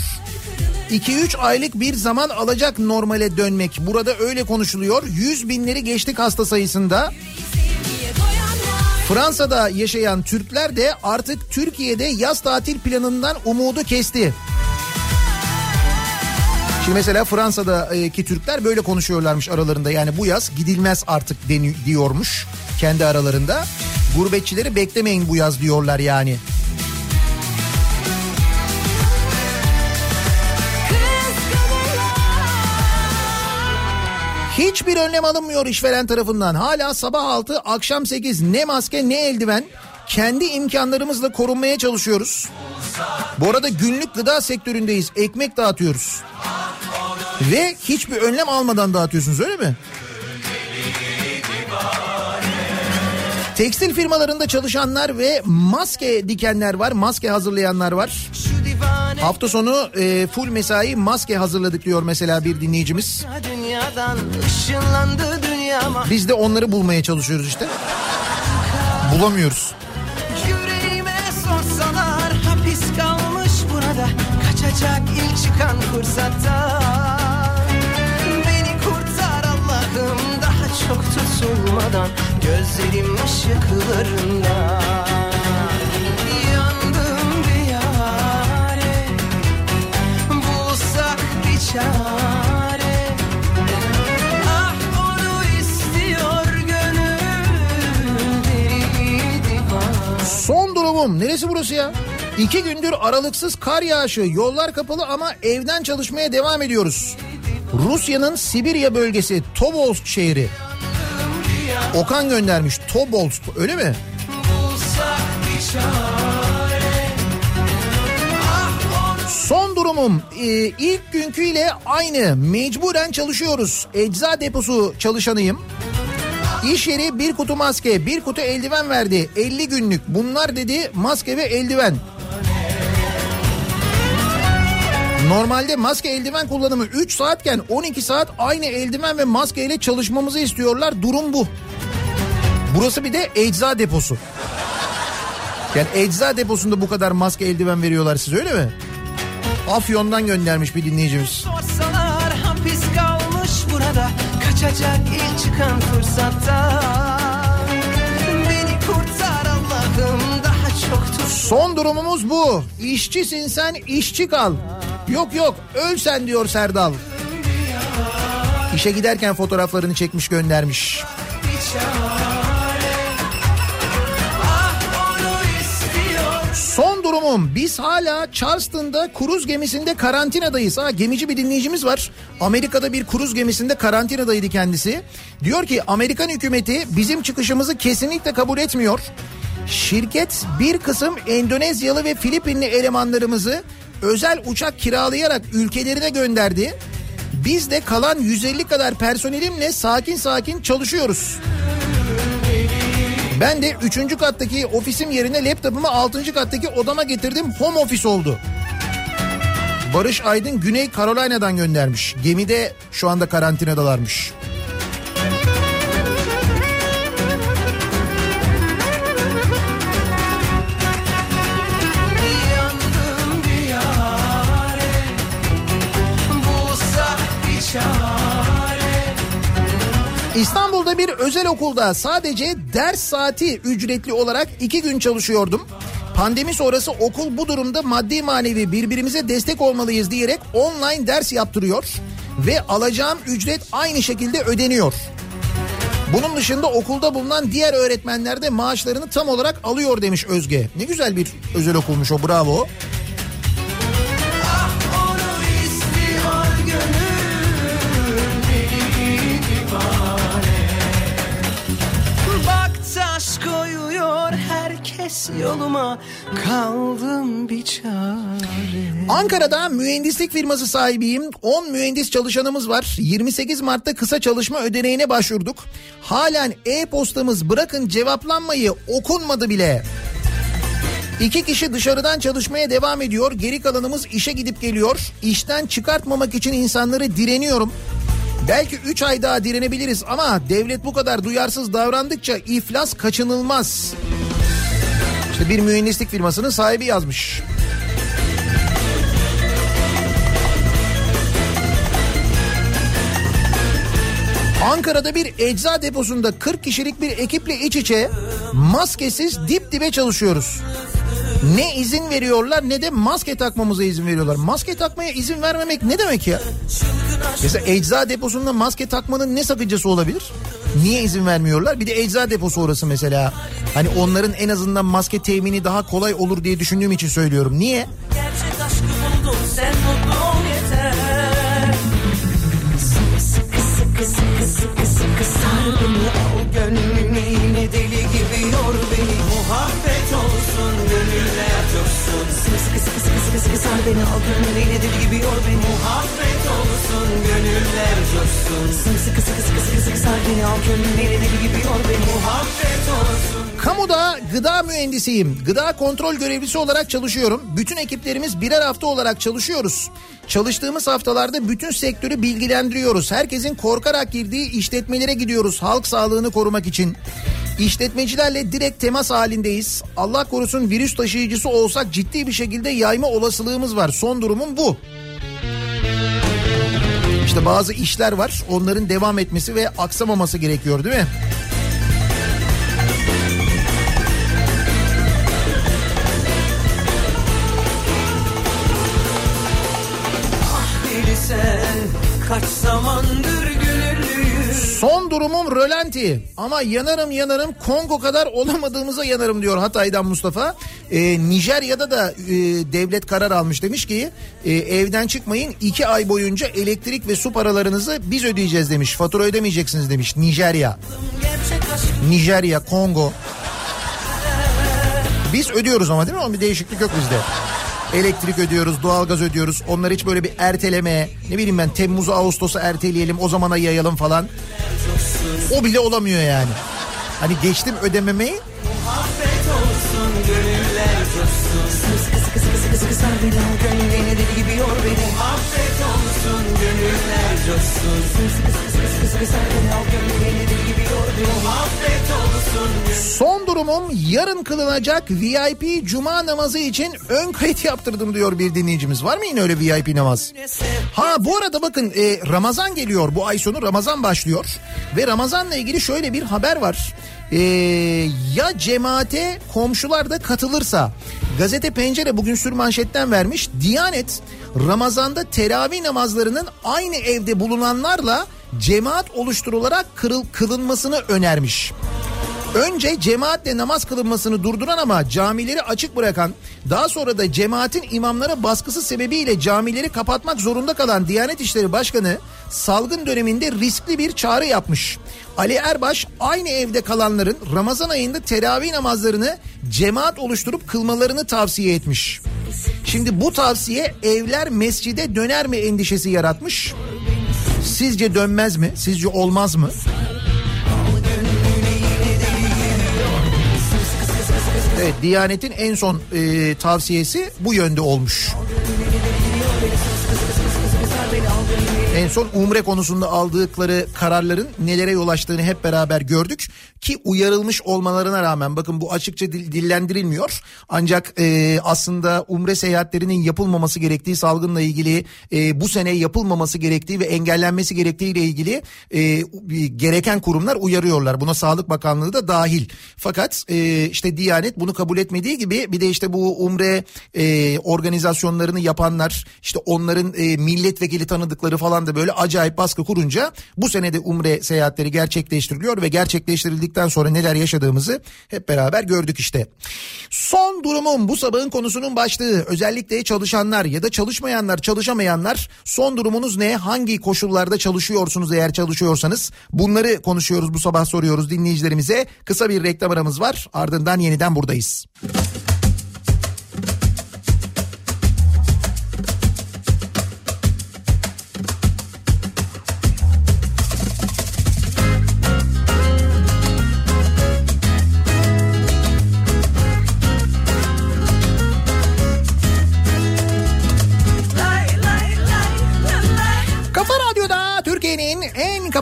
2-3 aylık bir zaman alacak normale dönmek. Burada öyle konuşuluyor. 100 binleri geçtik hasta sayısında. Fransa'da yaşayan Türkler de artık Türkiye'de yaz tatil planından umudu kesti. Şimdi mesela Fransa'daki Türkler böyle konuşuyorlarmış aralarında. Yani bu yaz gidilmez artık deni- diyormuş kendi aralarında. Gurbetçileri beklemeyin bu yaz diyorlar yani. Hiçbir önlem alınmıyor işveren tarafından. Hala sabah 6, akşam 8 ne maske ne eldiven. Kendi imkanlarımızla korunmaya çalışıyoruz. Bu arada günlük gıda sektöründeyiz. Ekmek dağıtıyoruz. Ve hiçbir önlem almadan dağıtıyorsunuz öyle mi? Tekstil firmalarında çalışanlar ve maske dikenler var, maske hazırlayanlar var. Hafta sonu e, full mesai maske hazırladık diyor mesela bir dinleyicimiz. Biz de onları bulmaya çalışıyoruz işte. Bulamıyoruz. Yüreğime sorsalar hapis kalmış burada Kaçacak ilk çıkan fırsatta Beni kurtar Allah'ım daha çok tutulmadan Gözlerim ışıklarında Yandım bir yare Bulsak bir çare Ah Son durumum neresi burası ya? İki gündür aralıksız kar yağışı yollar kapalı ama evden çalışmaya devam ediyoruz. Rusya'nın Sibirya bölgesi Tobolsk şehri. Okan göndermiş Tobolsk öyle mi? Son durumum e, ilk günküyle aynı mecburen çalışıyoruz. Ecza deposu çalışanıyım. İş yeri bir kutu maske, bir kutu eldiven verdi. 50 günlük. Bunlar dedi maske ve eldiven. Normalde maske eldiven kullanımı 3 saatken 12 saat aynı eldiven ve maskeyle çalışmamızı istiyorlar. Durum bu. Burası bir de ecza deposu. Yani ecza deposunda bu kadar maske eldiven veriyorlar size öyle mi? Afyon'dan göndermiş bir dinleyicimiz. sorsalar hapis kalmış burada Kaçacak ilk çıkan fırsatta Beni kurtar Allah'ım daha çok tut Son durumumuz bu. İşçisin sen işçi kal. Yok yok öl sen diyor Serdal. İşe giderken fotoğraflarını çekmiş göndermiş. bir durumum biz hala Charleston'da kruz gemisinde karantinadayız. Ha gemici bir dinleyicimiz var. Amerika'da bir kruz gemisinde karantinadaydı kendisi. Diyor ki Amerikan hükümeti bizim çıkışımızı kesinlikle kabul etmiyor. Şirket bir kısım Endonezyalı ve Filipinli elemanlarımızı özel uçak kiralayarak ülkelerine gönderdi. Biz de kalan 150 kadar personelimle sakin sakin çalışıyoruz. Ben de 3. kattaki ofisim yerine laptopumu 6. kattaki odama getirdim. Home office oldu. Barış Aydın Güney Carolina'dan göndermiş. Gemide şu anda karantinadalarmış. İstanbul'da bir özel okulda sadece ders saati ücretli olarak iki gün çalışıyordum. Pandemi sonrası okul bu durumda maddi manevi birbirimize destek olmalıyız diyerek online ders yaptırıyor ve alacağım ücret aynı şekilde ödeniyor. Bunun dışında okulda bulunan diğer öğretmenler de maaşlarını tam olarak alıyor demiş Özge. Ne güzel bir özel okulmuş o bravo. Onu koyuyor herkes kes yoluma kaldım bir çare. Ankara'da mühendislik firması sahibiyim. 10 mühendis çalışanımız var. 28 Mart'ta kısa çalışma ödeneğine başvurduk. Halen e-postamız bırakın cevaplanmayı okunmadı bile. İki kişi dışarıdan çalışmaya devam ediyor. Geri kalanımız işe gidip geliyor. İşten çıkartmamak için insanları direniyorum. Belki 3 ay daha direnebiliriz ama devlet bu kadar duyarsız davrandıkça iflas kaçınılmaz. İşte bir mühendislik firmasının sahibi yazmış. Ankara'da bir ecza deposunda 40 kişilik bir ekiple iç içe maskesiz dip dibe çalışıyoruz. Ne izin veriyorlar ne de maske takmamıza izin veriyorlar. Maske takmaya izin vermemek ne demek ya? Mesela ecza deposunda maske takmanın ne sakıncası olabilir? Niye izin vermiyorlar? Bir de ecza deposu orası mesela. Hani onların en azından maske temini daha kolay olur diye düşündüğüm için söylüyorum. Niye? Gerçek aşkı buldum sen mutlu ol yeter Sıkı sıkı sıkı sıkı sıkı sar beni al yine deli gibi yor beni Muhabbet olsun gönüller coşsun Sıkı sıkı sıkı sıkı sıkı sıkı sar beni al gönlüne deli gibi yor beni Muhabbet olsun gönüller coşsun Sıkı sıkı sıkı sıkı sıkı sıkı sar beni al gönlüne deli gibi yor beni Muhabbet olsun Kamuda gıda mühendisiyim. Gıda kontrol görevlisi olarak çalışıyorum. Bütün ekiplerimiz birer hafta olarak çalışıyoruz. Çalıştığımız haftalarda bütün sektörü bilgilendiriyoruz. Herkesin korkarak girdiği işletmelere gidiyoruz halk sağlığını korumak için. İşletmecilerle direkt temas halindeyiz. Allah korusun virüs taşıyıcısı olsak ciddi bir şekilde yayma olasılığımız var. Son durumum bu. İşte bazı işler var. Onların devam etmesi ve aksamaması gerekiyor değil mi? Sen kaç zamandır Son durumum rölanti ama yanarım yanarım Kongo kadar olamadığımıza yanarım diyor Hatay'dan Mustafa. Ee, Nijerya'da da e, devlet karar almış demiş ki e, evden çıkmayın iki ay boyunca elektrik ve su paralarınızı biz ödeyeceğiz demiş. Fatura ödemeyeceksiniz demiş Nijerya. Nijerya, Kongo. Biz ödüyoruz ama değil mi? Onun bir değişiklik yok bizde. Elektrik ödüyoruz, doğalgaz ödüyoruz. Onlar hiç böyle bir erteleme, ne bileyim ben Temmuz'u Ağustos'a erteleyelim, o zamana yayalım falan. O bile olamıyor yani. Hani geçtim ödememeyi Muhabbet olsun gönüller coşsun Sıkı sıkı sıkı sıkı sar beni al gönlüne deli gibi yor beni Muhabbet olsun gönüller coşsun Sıkı sıkı sıkı sıkı sıkı sar beni al gönlüne Son durumum yarın kılınacak VIP cuma namazı için ön kayıt yaptırdım diyor bir dinleyicimiz. Var mı yine öyle VIP namaz? Ha bu arada bakın e, Ramazan geliyor bu ay sonu Ramazan başlıyor. Ve Ramazan'la ilgili şöyle bir haber var. E, ya cemaate komşular da katılırsa gazete pencere bugün sür manşetten vermiş. Diyanet Ramazan'da teravih namazlarının aynı evde bulunanlarla cemaat oluşturularak kırıl, kılınmasını önermiş. Önce cemaatle namaz kılınmasını durduran ama camileri açık bırakan, daha sonra da cemaatin imamlara baskısı sebebiyle camileri kapatmak zorunda kalan Diyanet İşleri Başkanı salgın döneminde riskli bir çağrı yapmış. Ali Erbaş aynı evde kalanların Ramazan ayında teravih namazlarını cemaat oluşturup kılmalarını tavsiye etmiş. Şimdi bu tavsiye evler mescide döner mi endişesi yaratmış. Sizce dönmez mi? Sizce olmaz mı? Evet Diyanet'in en son e, tavsiyesi bu yönde olmuş. En son umre konusunda aldıkları kararların nelere yol açtığını hep beraber gördük. Ki uyarılmış olmalarına rağmen bakın bu açıkça dil- dillendirilmiyor. Ancak e, aslında umre seyahatlerinin yapılmaması gerektiği salgınla ilgili e, bu sene yapılmaması gerektiği ve engellenmesi gerektiği ile ilgili e, gereken kurumlar uyarıyorlar. Buna Sağlık Bakanlığı da dahil. Fakat e, işte Diyanet bunu kabul etmediği gibi bir de işte bu umre e, organizasyonlarını yapanlar işte onların e, milletvekili tanıdıkları falan falan da böyle acayip baskı kurunca bu sene de umre seyahatleri gerçekleştiriliyor ve gerçekleştirildikten sonra neler yaşadığımızı hep beraber gördük işte. Son durumum bu sabahın konusunun başlığı özellikle çalışanlar ya da çalışmayanlar çalışamayanlar son durumunuz ne hangi koşullarda çalışıyorsunuz eğer çalışıyorsanız bunları konuşuyoruz bu sabah soruyoruz dinleyicilerimize kısa bir reklam aramız var ardından yeniden buradayız. Kafa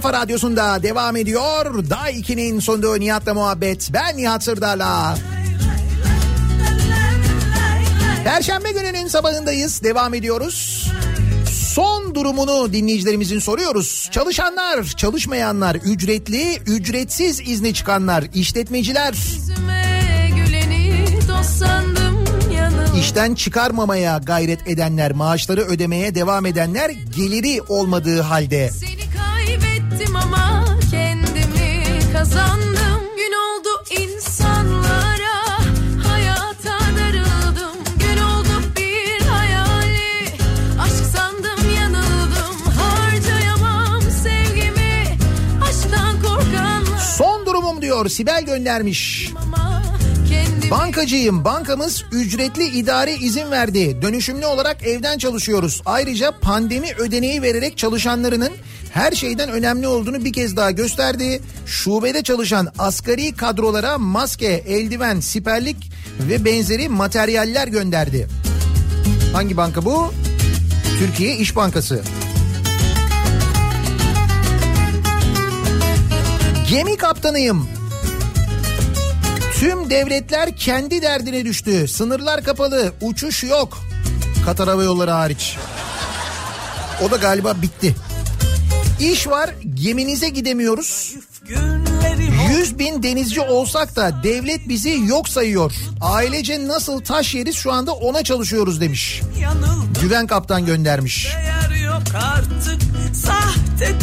kafa radyosunda devam ediyor. Daha 2'nin sonunda Nihat'la muhabbet. Ben Nihat Sırdar'la. Perşembe gününün sabahındayız. Devam ediyoruz. Son durumunu dinleyicilerimizin soruyoruz. Çalışanlar, çalışmayanlar, ücretli, ücretsiz izni çıkanlar, işletmeciler, işten çıkarmamaya gayret edenler, maaşları ödemeye devam edenler geliri olmadığı halde Seni kaybettim ama kendimi kazandım. Gün oldu insanlara hayata darıldım. Gün oldu bir hayali aşk sandım yanıldım. Harcayamam sevgimi aşktan korkanlar son durumum diyor Sibel göndermiş. ama Bankacıyım. Bankamız ücretli idari izin verdi. Dönüşümlü olarak evden çalışıyoruz. Ayrıca pandemi ödeneği vererek çalışanlarının her şeyden önemli olduğunu bir kez daha gösterdi. Şubede çalışan asgari kadrolara maske, eldiven, siperlik ve benzeri materyaller gönderdi. Hangi banka bu? Türkiye İş Bankası. Gemi kaptanıyım. Tüm devletler kendi derdine düştü. Sınırlar kapalı, uçuş yok. Katar Hava Yolları hariç. O da galiba bitti. İş var, geminize gidemiyoruz. Günlerim 100 bin denizci olsak da devlet bizi yok sayıyor. Ailece nasıl taş yeriz şu anda ona çalışıyoruz demiş. Güven kaptan göndermiş. Değer yok artık sahte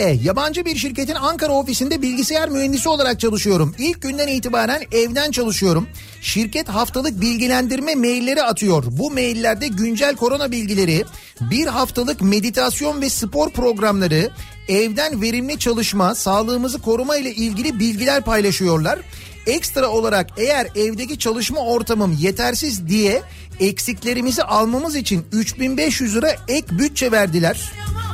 Yabancı bir şirketin Ankara ofisinde bilgisayar mühendisi olarak çalışıyorum. İlk günden itibaren evden çalışıyorum. Şirket haftalık bilgilendirme mailleri atıyor. Bu maillerde güncel korona bilgileri, bir haftalık meditasyon ve spor programları, evden verimli çalışma, sağlığımızı koruma ile ilgili bilgiler paylaşıyorlar. Ekstra olarak eğer evdeki çalışma ortamım yetersiz diye eksiklerimizi almamız için 3500 lira ek bütçe verdiler. sevgimi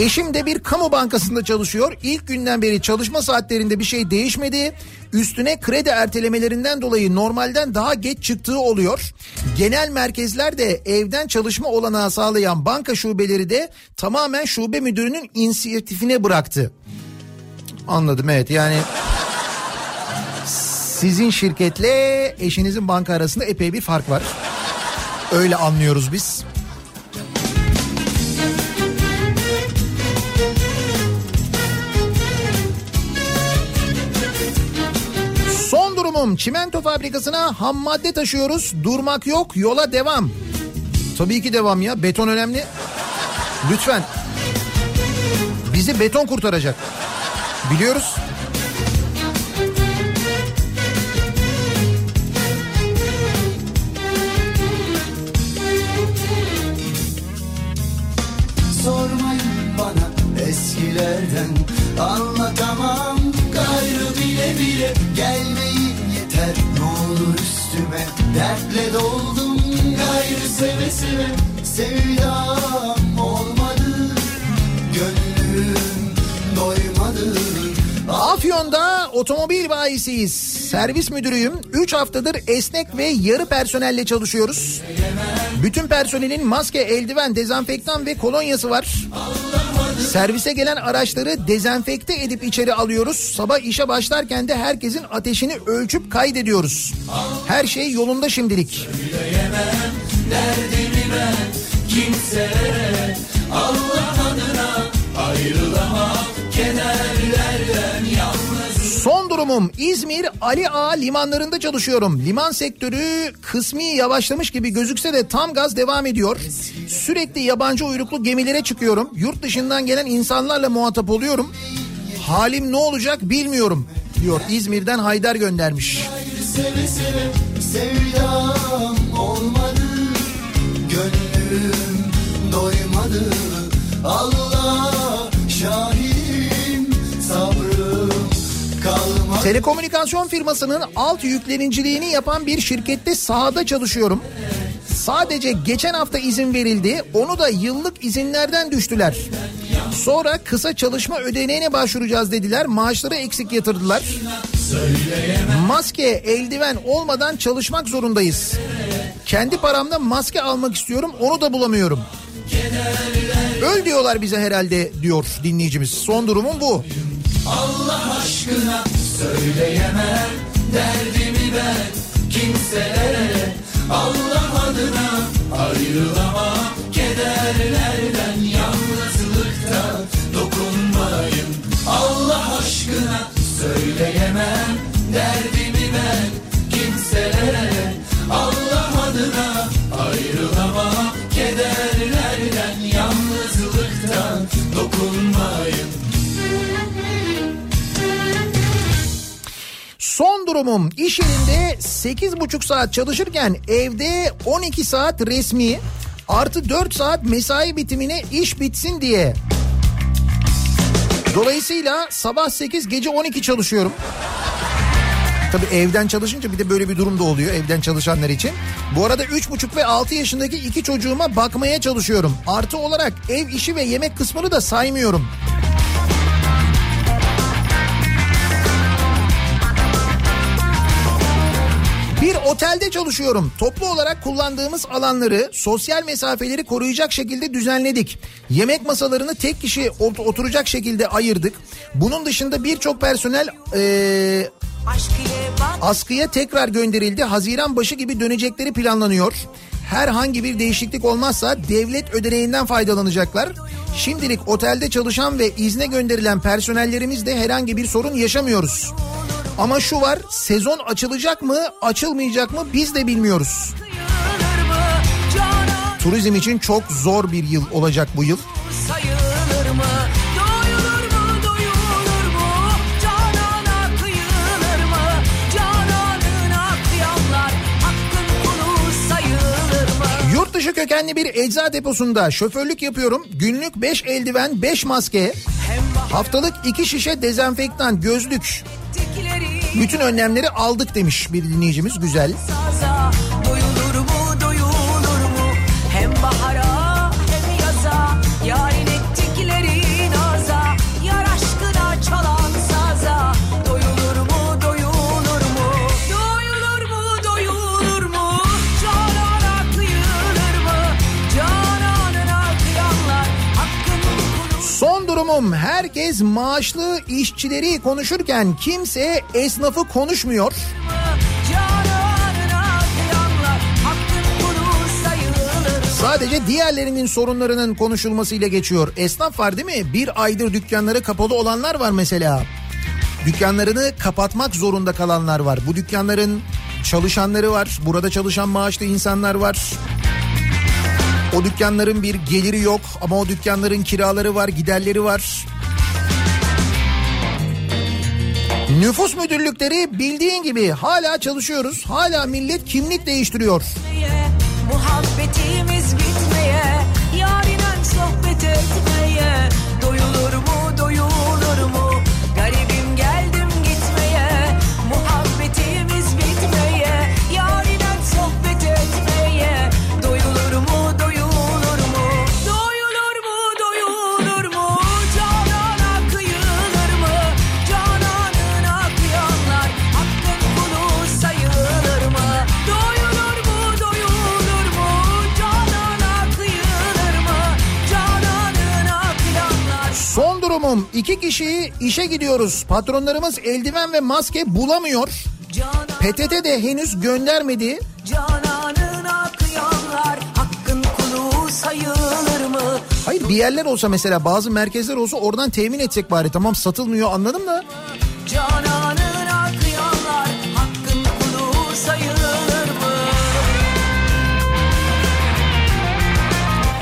Eşim de bir kamu bankasında çalışıyor. İlk günden beri çalışma saatlerinde bir şey değişmedi. Üstüne kredi ertelemelerinden dolayı normalden daha geç çıktığı oluyor. Genel merkezler de evden çalışma olanağı sağlayan banka şubeleri de tamamen şube müdürünün inisiyatifine bıraktı. Anladım evet yani sizin şirketle eşinizin banka arasında epey bir fark var. Öyle anlıyoruz biz. Son durumum çimento fabrikasına ham madde taşıyoruz. Durmak yok yola devam. Tabii ki devam ya beton önemli. Lütfen. Bizi beton kurtaracak. Biliyoruz. Anlatamam gayrı bile bile üstüme Dertle doldum gayrı seve seve. Sevdam olmadı Gönlüm doymadı Afyon'da otomobil bayisiyiz. Servis müdürüyüm. 3 haftadır esnek ve yarı personelle çalışıyoruz. Bütün personelin maske, eldiven, dezenfektan ve kolonyası var. Servise gelen araçları dezenfekte edip içeri alıyoruz. Sabah işe başlarken de herkesin ateşini ölçüp kaydediyoruz. Her şey yolunda şimdilik. Söyleyemem Allah adına ayrılamam Son durumum İzmir Ali Ağa limanlarında çalışıyorum. Liman sektörü kısmi yavaşlamış gibi gözükse de tam gaz devam ediyor. Sürekli yabancı uyruklu gemilere çıkıyorum. Yurt dışından gelen insanlarla muhatap oluyorum. Halim ne olacak bilmiyorum diyor İzmir'den Haydar göndermiş. Seve seve sevdam olmadı Gönlüm doymadı Allah şahidim Telekomünikasyon firmasının alt yükleniciliğini yapan bir şirkette sahada çalışıyorum. Sadece geçen hafta izin verildi. Onu da yıllık izinlerden düştüler. Sonra kısa çalışma ödeneğine başvuracağız dediler. Maaşları eksik yatırdılar. Maske, eldiven olmadan çalışmak zorundayız. Kendi paramda maske almak istiyorum. Onu da bulamıyorum. Öl diyorlar bize herhalde diyor dinleyicimiz. Son durumum bu. Allah aşkına söyleyemem derdimi ben kimselere Allah adına ayrılamam kederlerden yalnızlıkta dokunmayın Allah aşkına. Söyleyemem derdimi ben kimselere Allah adına ayrılamam kederlerden Son durumum iş yerinde 8,5 saat çalışırken evde 12 saat resmi artı 4 saat mesai bitimine iş bitsin diye. Dolayısıyla sabah 8 gece 12 çalışıyorum. Tabii evden çalışınca bir de böyle bir durum da oluyor evden çalışanlar için. Bu arada 3,5 ve 6 yaşındaki iki çocuğuma bakmaya çalışıyorum. Artı olarak ev işi ve yemek kısmını da saymıyorum. Bir otelde çalışıyorum. Toplu olarak kullandığımız alanları sosyal mesafeleri koruyacak şekilde düzenledik. Yemek masalarını tek kişi ot- oturacak şekilde ayırdık. Bunun dışında birçok personel eee, askıya tekrar gönderildi. Haziran başı gibi dönecekleri planlanıyor. Herhangi bir değişiklik olmazsa devlet ödeneğinden faydalanacaklar. Şimdilik otelde çalışan ve izne gönderilen personellerimizde herhangi bir sorun yaşamıyoruz. Ama şu var sezon açılacak mı açılmayacak mı biz de bilmiyoruz. Turizm için çok zor bir yıl olacak bu yıl. sayılır kökenli bir ecza deposunda şoförlük yapıyorum. Günlük 5 eldiven 5 maske. Haftalık 2 şişe dezenfektan gözlük. Bütün önlemleri aldık demiş bir dinleyicimiz güzel. Durumum herkes maaşlı işçileri konuşurken kimse esnafı konuşmuyor. Sadece diğerlerinin sorunlarının konuşulmasıyla geçiyor. Esnaf var değil mi? Bir aydır dükkanları kapalı olanlar var mesela. Dükkanlarını kapatmak zorunda kalanlar var. Bu dükkanların çalışanları var. Burada çalışan maaşlı insanlar var. O dükkanların bir geliri yok ama o dükkanların kiraları var, giderleri var. Nüfus müdürlükleri bildiğin gibi hala çalışıyoruz. Hala millet kimlik değiştiriyor. gitmeye, muhabbetimiz bitmeye, yarinen sohbet etmeye, durumum iki kişiyi işe gidiyoruz. Patronlarımız eldiven ve maske bulamıyor. PTT de henüz göndermedi. Hayır bir yerler olsa mesela bazı merkezler olsa oradan temin etsek bari. Tamam satılmıyor anladım da. Cananına kıyanlar hakkın kulu sayılır mı?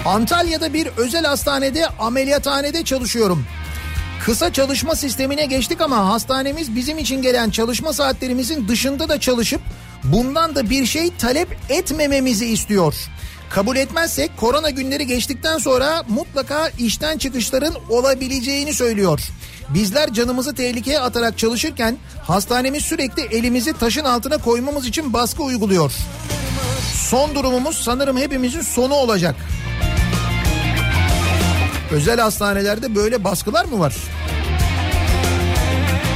Antalya'da bir özel hastanede ameliyathanede çalışıyorum. Kısa çalışma sistemine geçtik ama hastanemiz bizim için gelen çalışma saatlerimizin dışında da çalışıp bundan da bir şey talep etmememizi istiyor. Kabul etmezsek korona günleri geçtikten sonra mutlaka işten çıkışların olabileceğini söylüyor. Bizler canımızı tehlikeye atarak çalışırken hastanemiz sürekli elimizi taşın altına koymamız için baskı uyguluyor. Son durumumuz sanırım hepimizin sonu olacak. Özel hastanelerde böyle baskılar mı var?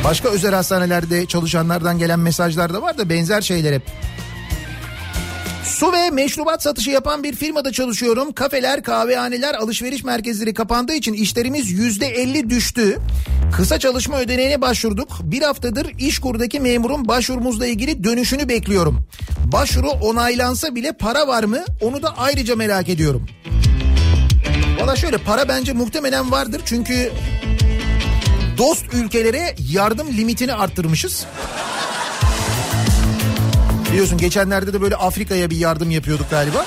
Başka özel hastanelerde çalışanlardan gelen mesajlar da var da benzer şeyler hep. Su ve meşrubat satışı yapan bir firmada çalışıyorum. Kafeler, kahvehaneler, alışveriş merkezleri kapandığı için işlerimiz yüzde elli düştü. Kısa çalışma ödeneğine başvurduk. Bir haftadır İşkur'daki memurun başvurumuzla ilgili dönüşünü bekliyorum. Başvuru onaylansa bile para var mı? Onu da ayrıca merak ediyorum. Valla şöyle para bence muhtemelen vardır çünkü dost ülkelere yardım limitini arttırmışız. Biliyorsun geçenlerde de böyle Afrika'ya bir yardım yapıyorduk galiba.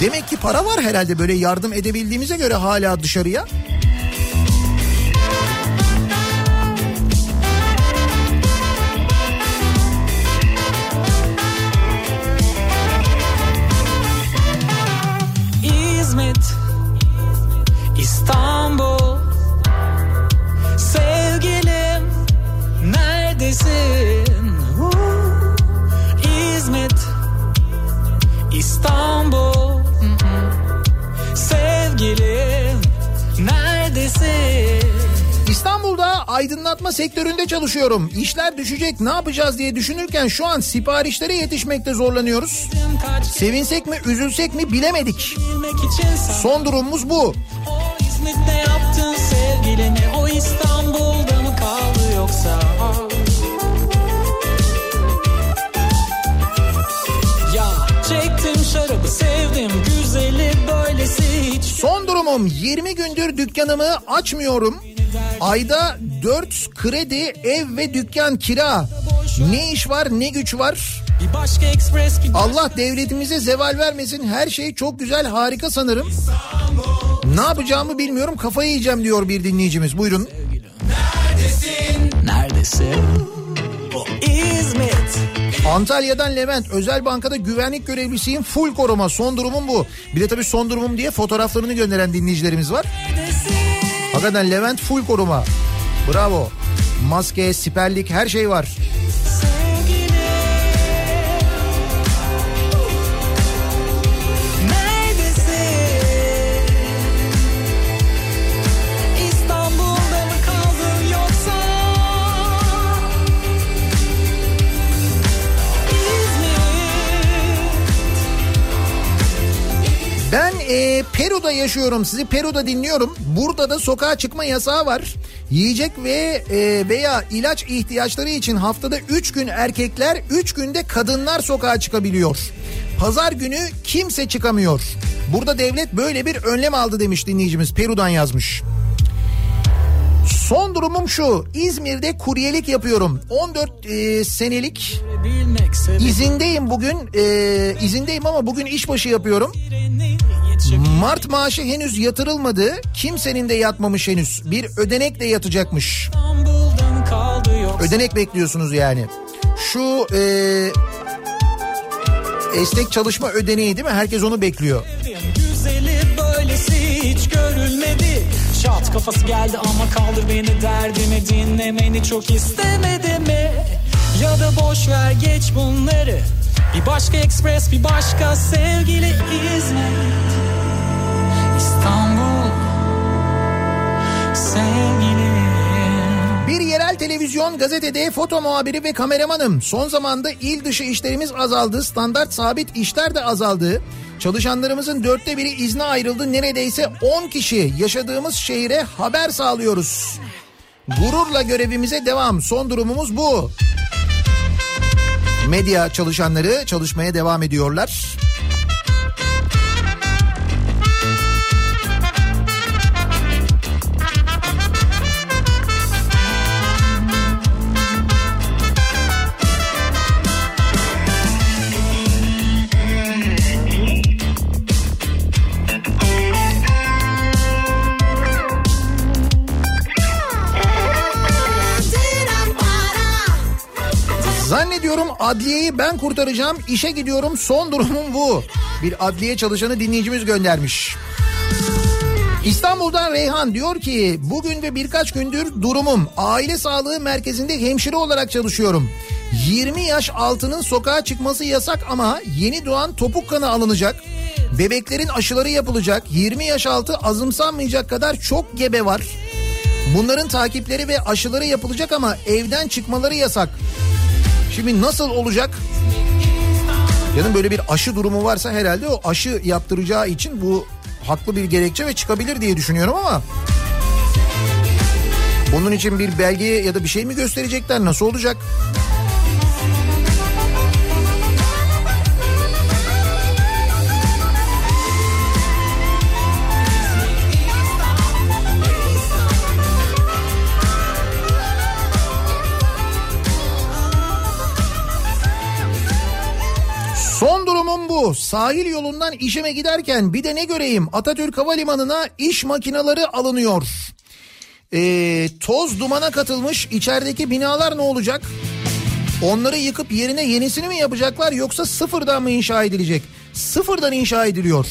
Demek ki para var herhalde böyle yardım edebildiğimize göre hala dışarıya. Neredesin? Uh, İzmit, İstanbul, sevgilim neredesin? İstanbul'da aydınlatma sektöründe çalışıyorum. İşler düşecek ne yapacağız diye düşünürken şu an siparişlere yetişmekte zorlanıyoruz. Sevinsek mi üzülsek mi bilemedik. Son durumumuz bu. o İzmit'te yaptın sevgilini o İstanbul'da sevdim güzeli böylesi hiç Son durumum 20 gündür dükkanımı açmıyorum. Ayda 4 kredi, ev ve dükkan kira. Ne iş var ne güç var. Allah devletimize zeval vermesin. Her şey çok güzel harika sanırım. Ne yapacağımı bilmiyorum kafayı yiyeceğim diyor bir dinleyicimiz. Buyurun. Neredesin? O İzmit. Antalya'dan Levent özel bankada güvenlik görevlisiyim full koruma son durumum bu. Bir de tabii son durumum diye fotoğraflarını gönderen dinleyicilerimiz var. Hakikaten Levent full koruma. Bravo. Maske, siperlik her şey var. E, Peru'da yaşıyorum. Sizi Peru'da dinliyorum. Burada da sokağa çıkma yasağı var. Yiyecek ve e, veya ilaç ihtiyaçları için haftada 3 gün erkekler, 3 günde kadınlar sokağa çıkabiliyor. Pazar günü kimse çıkamıyor. Burada devlet böyle bir önlem aldı demiş dinleyicimiz. Peru'dan yazmış. Son durumum şu. İzmir'de kuryelik yapıyorum. 14 e, senelik izindeyim bugün. E, izindeyim ama bugün işbaşı yapıyorum. Mart maaşı henüz yatırılmadı. Kimsenin de yatmamış henüz. Bir ödenek de yatacakmış. Ödenek bekliyorsunuz yani. Şu e, esnek çalışma ödeneği değil mi? Herkes onu bekliyor. Güzeli böylesi hiç görülmedi Şat kafası geldi ama kaldır beni derdimi dinlemeni çok istemedi mi? Ya da boş ver geç bunları Bir başka ekspres bir başka sevgili İzmir İstanbul sevgilim Bir yerel televizyon gazetede foto muhabiri ve kameramanım. Son zamanda il dışı işlerimiz azaldı. Standart sabit işler de azaldı. Çalışanlarımızın dörtte biri izne ayrıldı. Neredeyse 10 kişi yaşadığımız şehire haber sağlıyoruz. Gururla görevimize devam. Son durumumuz bu. Medya çalışanları çalışmaya devam ediyorlar. Zannediyorum adliyeyi ben kurtaracağım. İşe gidiyorum. Son durumum bu. Bir adliye çalışanı dinleyicimiz göndermiş. İstanbul'dan Reyhan diyor ki bugün ve birkaç gündür durumum aile sağlığı merkezinde hemşire olarak çalışıyorum. 20 yaş altının sokağa çıkması yasak ama yeni doğan topuk kanı alınacak. Bebeklerin aşıları yapılacak. 20 yaş altı azımsanmayacak kadar çok gebe var. Bunların takipleri ve aşıları yapılacak ama evden çıkmaları yasak. Şimdi nasıl olacak? Canım böyle bir aşı durumu varsa herhalde o aşı yaptıracağı için bu haklı bir gerekçe ve çıkabilir diye düşünüyorum ama bunun için bir belge ya da bir şey mi gösterecekler nasıl olacak? Sahil yolundan işime giderken bir de ne göreyim? Atatürk Havalimanı'na iş makineleri alınıyor. Ee, toz dumana katılmış içerideki binalar ne olacak? Onları yıkıp yerine yenisini mi yapacaklar yoksa sıfırdan mı inşa edilecek? Sıfırdan inşa ediliyor.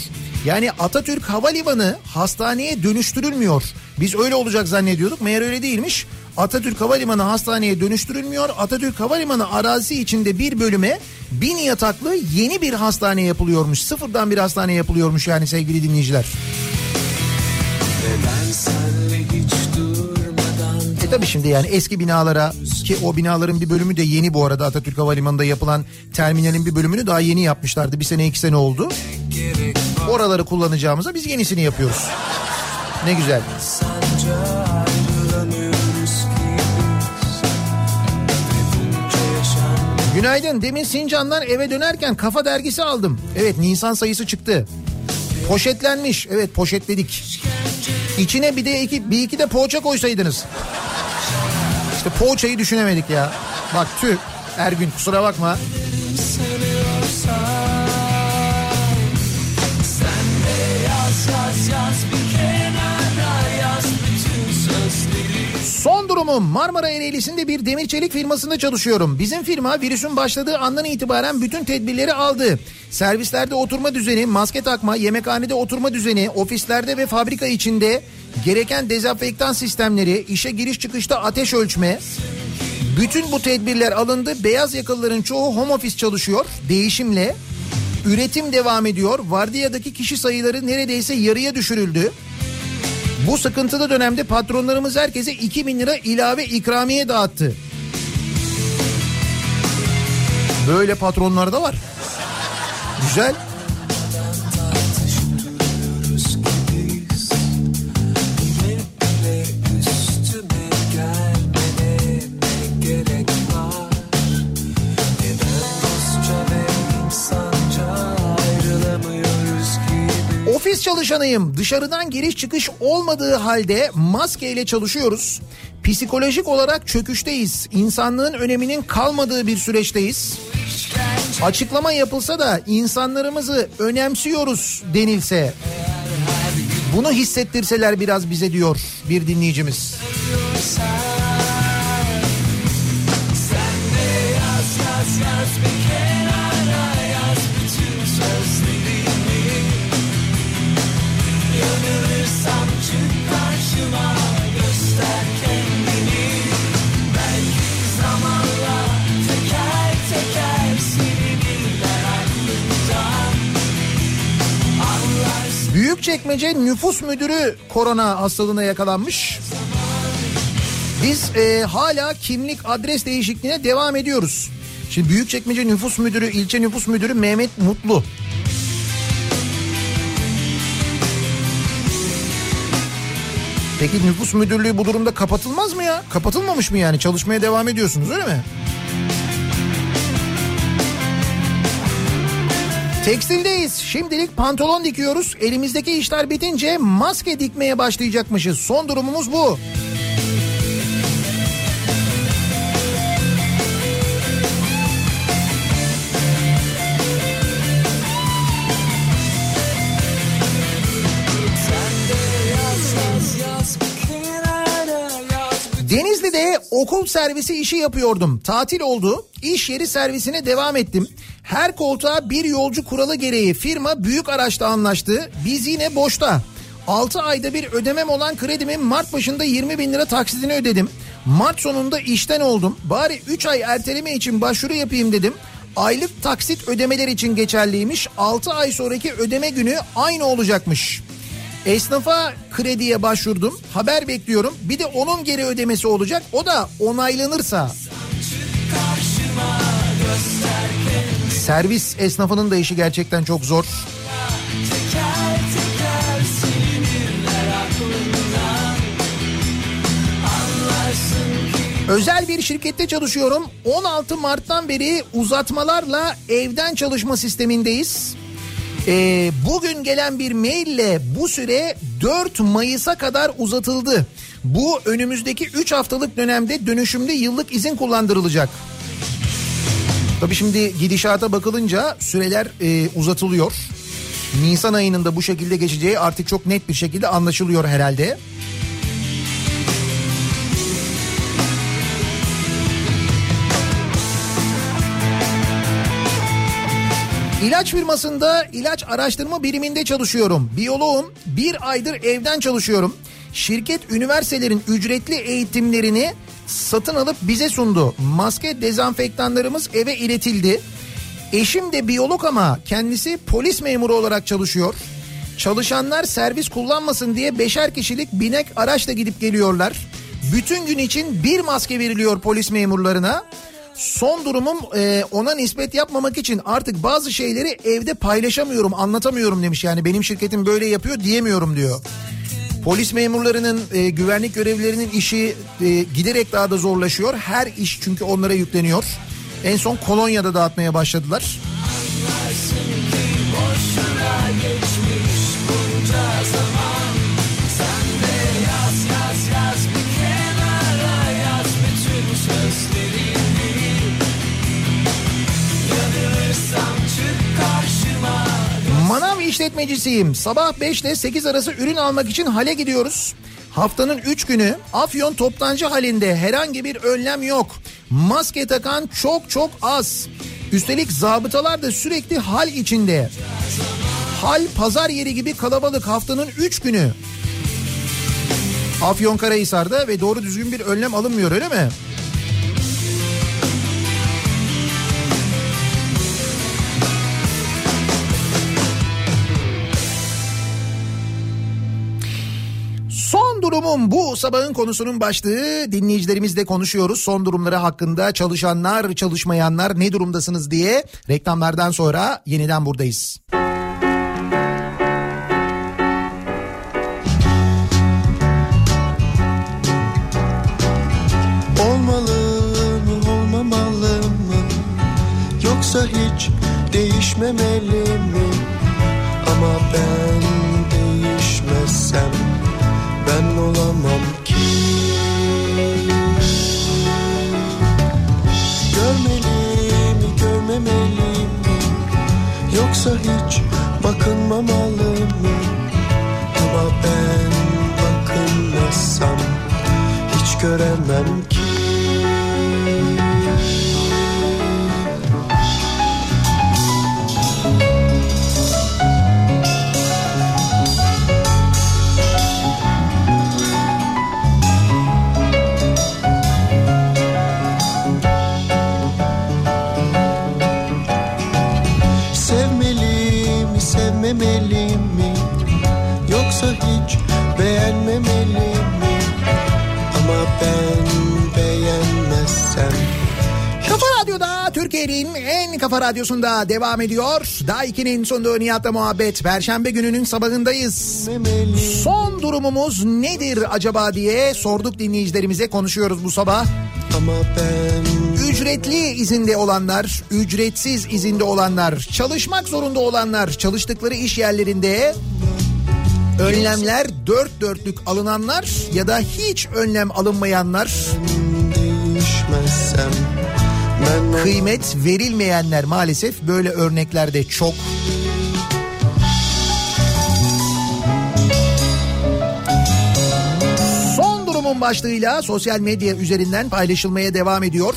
Yani Atatürk Havalimanı hastaneye dönüştürülmüyor. Biz öyle olacak zannediyorduk. Meğer öyle değilmiş. Atatürk Havalimanı hastaneye dönüştürülmüyor. Atatürk Havalimanı arazisi içinde bir bölüme bin yataklı yeni bir hastane yapılıyormuş. Sıfırdan bir hastane yapılıyormuş yani sevgili dinleyiciler. E tabi şimdi yani eski binalara ki o binaların bir bölümü de yeni bu arada Atatürk Havalimanı'nda yapılan terminalin bir bölümünü daha yeni yapmışlardı. Bir sene iki sene oldu. Oraları kullanacağımıza biz yenisini yapıyoruz. Ne güzel. Sence Günaydın. Demin Sincan'dan eve dönerken Kafa dergisi aldım. Evet Nisan sayısı çıktı. Poşetlenmiş. Evet poşetledik. İçine bir de iki, bir iki de poğaça koysaydınız. İşte poğaçayı düşünemedik ya. Bak tüh. Ergün kusura bakma. Son durumum Marmara Ereğlisi'nde bir demir çelik firmasında çalışıyorum. Bizim firma virüsün başladığı andan itibaren bütün tedbirleri aldı. Servislerde oturma düzeni, maske takma, yemekhanede oturma düzeni, ofislerde ve fabrika içinde gereken dezenfektan sistemleri, işe giriş çıkışta ateş ölçme, bütün bu tedbirler alındı. Beyaz yakalıların çoğu home office çalışıyor değişimle. Üretim devam ediyor. Vardiyadaki kişi sayıları neredeyse yarıya düşürüldü. Bu sıkıntılı dönemde patronlarımız herkese 2000 lira ilave ikramiye dağıttı. Böyle patronlar da var. Güzel. Ofis çalışanıyım. Dışarıdan giriş çıkış olmadığı halde maskeyle çalışıyoruz. Psikolojik olarak çöküşteyiz. İnsanlığın öneminin kalmadığı bir süreçteyiz. Açıklama yapılsa da insanlarımızı önemsiyoruz denilse. Bunu hissettirseler biraz bize diyor bir dinleyicimiz. Çekmece nüfus müdürü korona hastalığına yakalanmış. Biz e, hala kimlik adres değişikliğine devam ediyoruz. Şimdi Büyükçekmece Nüfus Müdürü, ilçe nüfus müdürü Mehmet Mutlu. Peki nüfus müdürlüğü bu durumda kapatılmaz mı ya? Kapatılmamış mı yani? Çalışmaya devam ediyorsunuz öyle mi? Tekstildeyiz. Şimdilik pantolon dikiyoruz. Elimizdeki işler bitince maske dikmeye başlayacakmışız. Son durumumuz bu. Okul servisi işi yapıyordum. Tatil oldu. İş yeri servisine devam ettim. Her koltuğa bir yolcu kuralı gereği firma büyük araçla anlaştı. Biz yine boşta. 6 ayda bir ödemem olan kredimin Mart başında 20 bin lira taksidini ödedim. Mart sonunda işten oldum. Bari 3 ay erteleme için başvuru yapayım dedim. Aylık taksit ödemeler için geçerliymiş. 6 ay sonraki ödeme günü aynı olacakmış. Esnafa krediye başvurdum. Haber bekliyorum. Bir de onun geri ödemesi olacak. O da onaylanırsa. Servis esnafının da işi gerçekten çok zor. Özel bir şirkette çalışıyorum. 16 Mart'tan beri uzatmalarla evden çalışma sistemindeyiz. Ee, bugün gelen bir maille bu süre 4 Mayıs'a kadar uzatıldı. Bu önümüzdeki 3 haftalık dönemde dönüşümlü yıllık izin kullandırılacak. Tabii şimdi gidişata bakılınca süreler e, uzatılıyor. Nisan ayının da bu şekilde geçeceği artık çok net bir şekilde anlaşılıyor herhalde. İlaç firmasında ilaç araştırma biriminde çalışıyorum. Biyoloğum bir aydır evden çalışıyorum. Şirket üniversitelerin ücretli eğitimlerini satın alıp bize sundu. Maske dezenfektanlarımız eve iletildi. Eşim de biyolog ama kendisi polis memuru olarak çalışıyor. Çalışanlar servis kullanmasın diye beşer kişilik binek araçla gidip geliyorlar. Bütün gün için bir maske veriliyor polis memurlarına. Son durumum e, ona nispet yapmamak için artık bazı şeyleri evde paylaşamıyorum, anlatamıyorum demiş. Yani benim şirketim böyle yapıyor diyemiyorum diyor. Polis memurlarının, e, güvenlik görevlilerinin işi e, giderek daha da zorlaşıyor. Her iş çünkü onlara yükleniyor. En son kolonyada dağıtmaya başladılar. İşletmecisiyim. Sabah 5 ile 8 arası ürün almak için hale gidiyoruz. Haftanın 3 günü Afyon toptancı halinde herhangi bir önlem yok. Maske takan çok çok az. Üstelik zabıtalar da sürekli hal içinde. Hal pazar yeri gibi kalabalık haftanın 3 günü. Afyon Karahisar'da ve doğru düzgün bir önlem alınmıyor öyle mi? Durumum bu sabahın konusunun başlığı dinleyicilerimizle konuşuyoruz. Son durumları hakkında çalışanlar çalışmayanlar ne durumdasınız diye reklamlardan sonra yeniden buradayız. Olmalı mı olmamalı mı Yoksa hiç değişmemeli mi Ama ben değişmezsem Yoksa hiç bakınmamalı mı? Ama ben bakınmazsam hiç göremem ki Türkiye'nin en kafa radyosunda devam ediyor. Daha 2'nin sonunda Nihat'la muhabbet. Perşembe gününün sabahındayız. Son durumumuz nedir acaba diye sorduk dinleyicilerimize konuşuyoruz bu sabah. Ama ben Ücretli izinde olanlar, ücretsiz izinde olanlar, çalışmak zorunda olanlar, çalıştıkları iş yerlerinde önlemler dört dörtlük alınanlar ya da hiç önlem alınmayanlar, değişmezsem kıymet verilmeyenler maalesef böyle örneklerde çok. Son durumun başlığıyla sosyal medya üzerinden paylaşılmaya devam ediyor.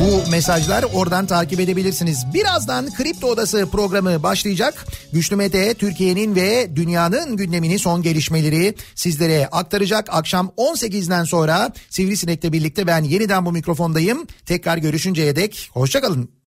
Bu mesajlar oradan takip edebilirsiniz. Birazdan Kripto Odası programı başlayacak. Güçlü Mete Türkiye'nin ve dünyanın gündemini son gelişmeleri sizlere aktaracak. Akşam 18'den sonra Sivrisinek'le birlikte ben yeniden bu mikrofondayım. Tekrar görüşünceye dek hoşçakalın.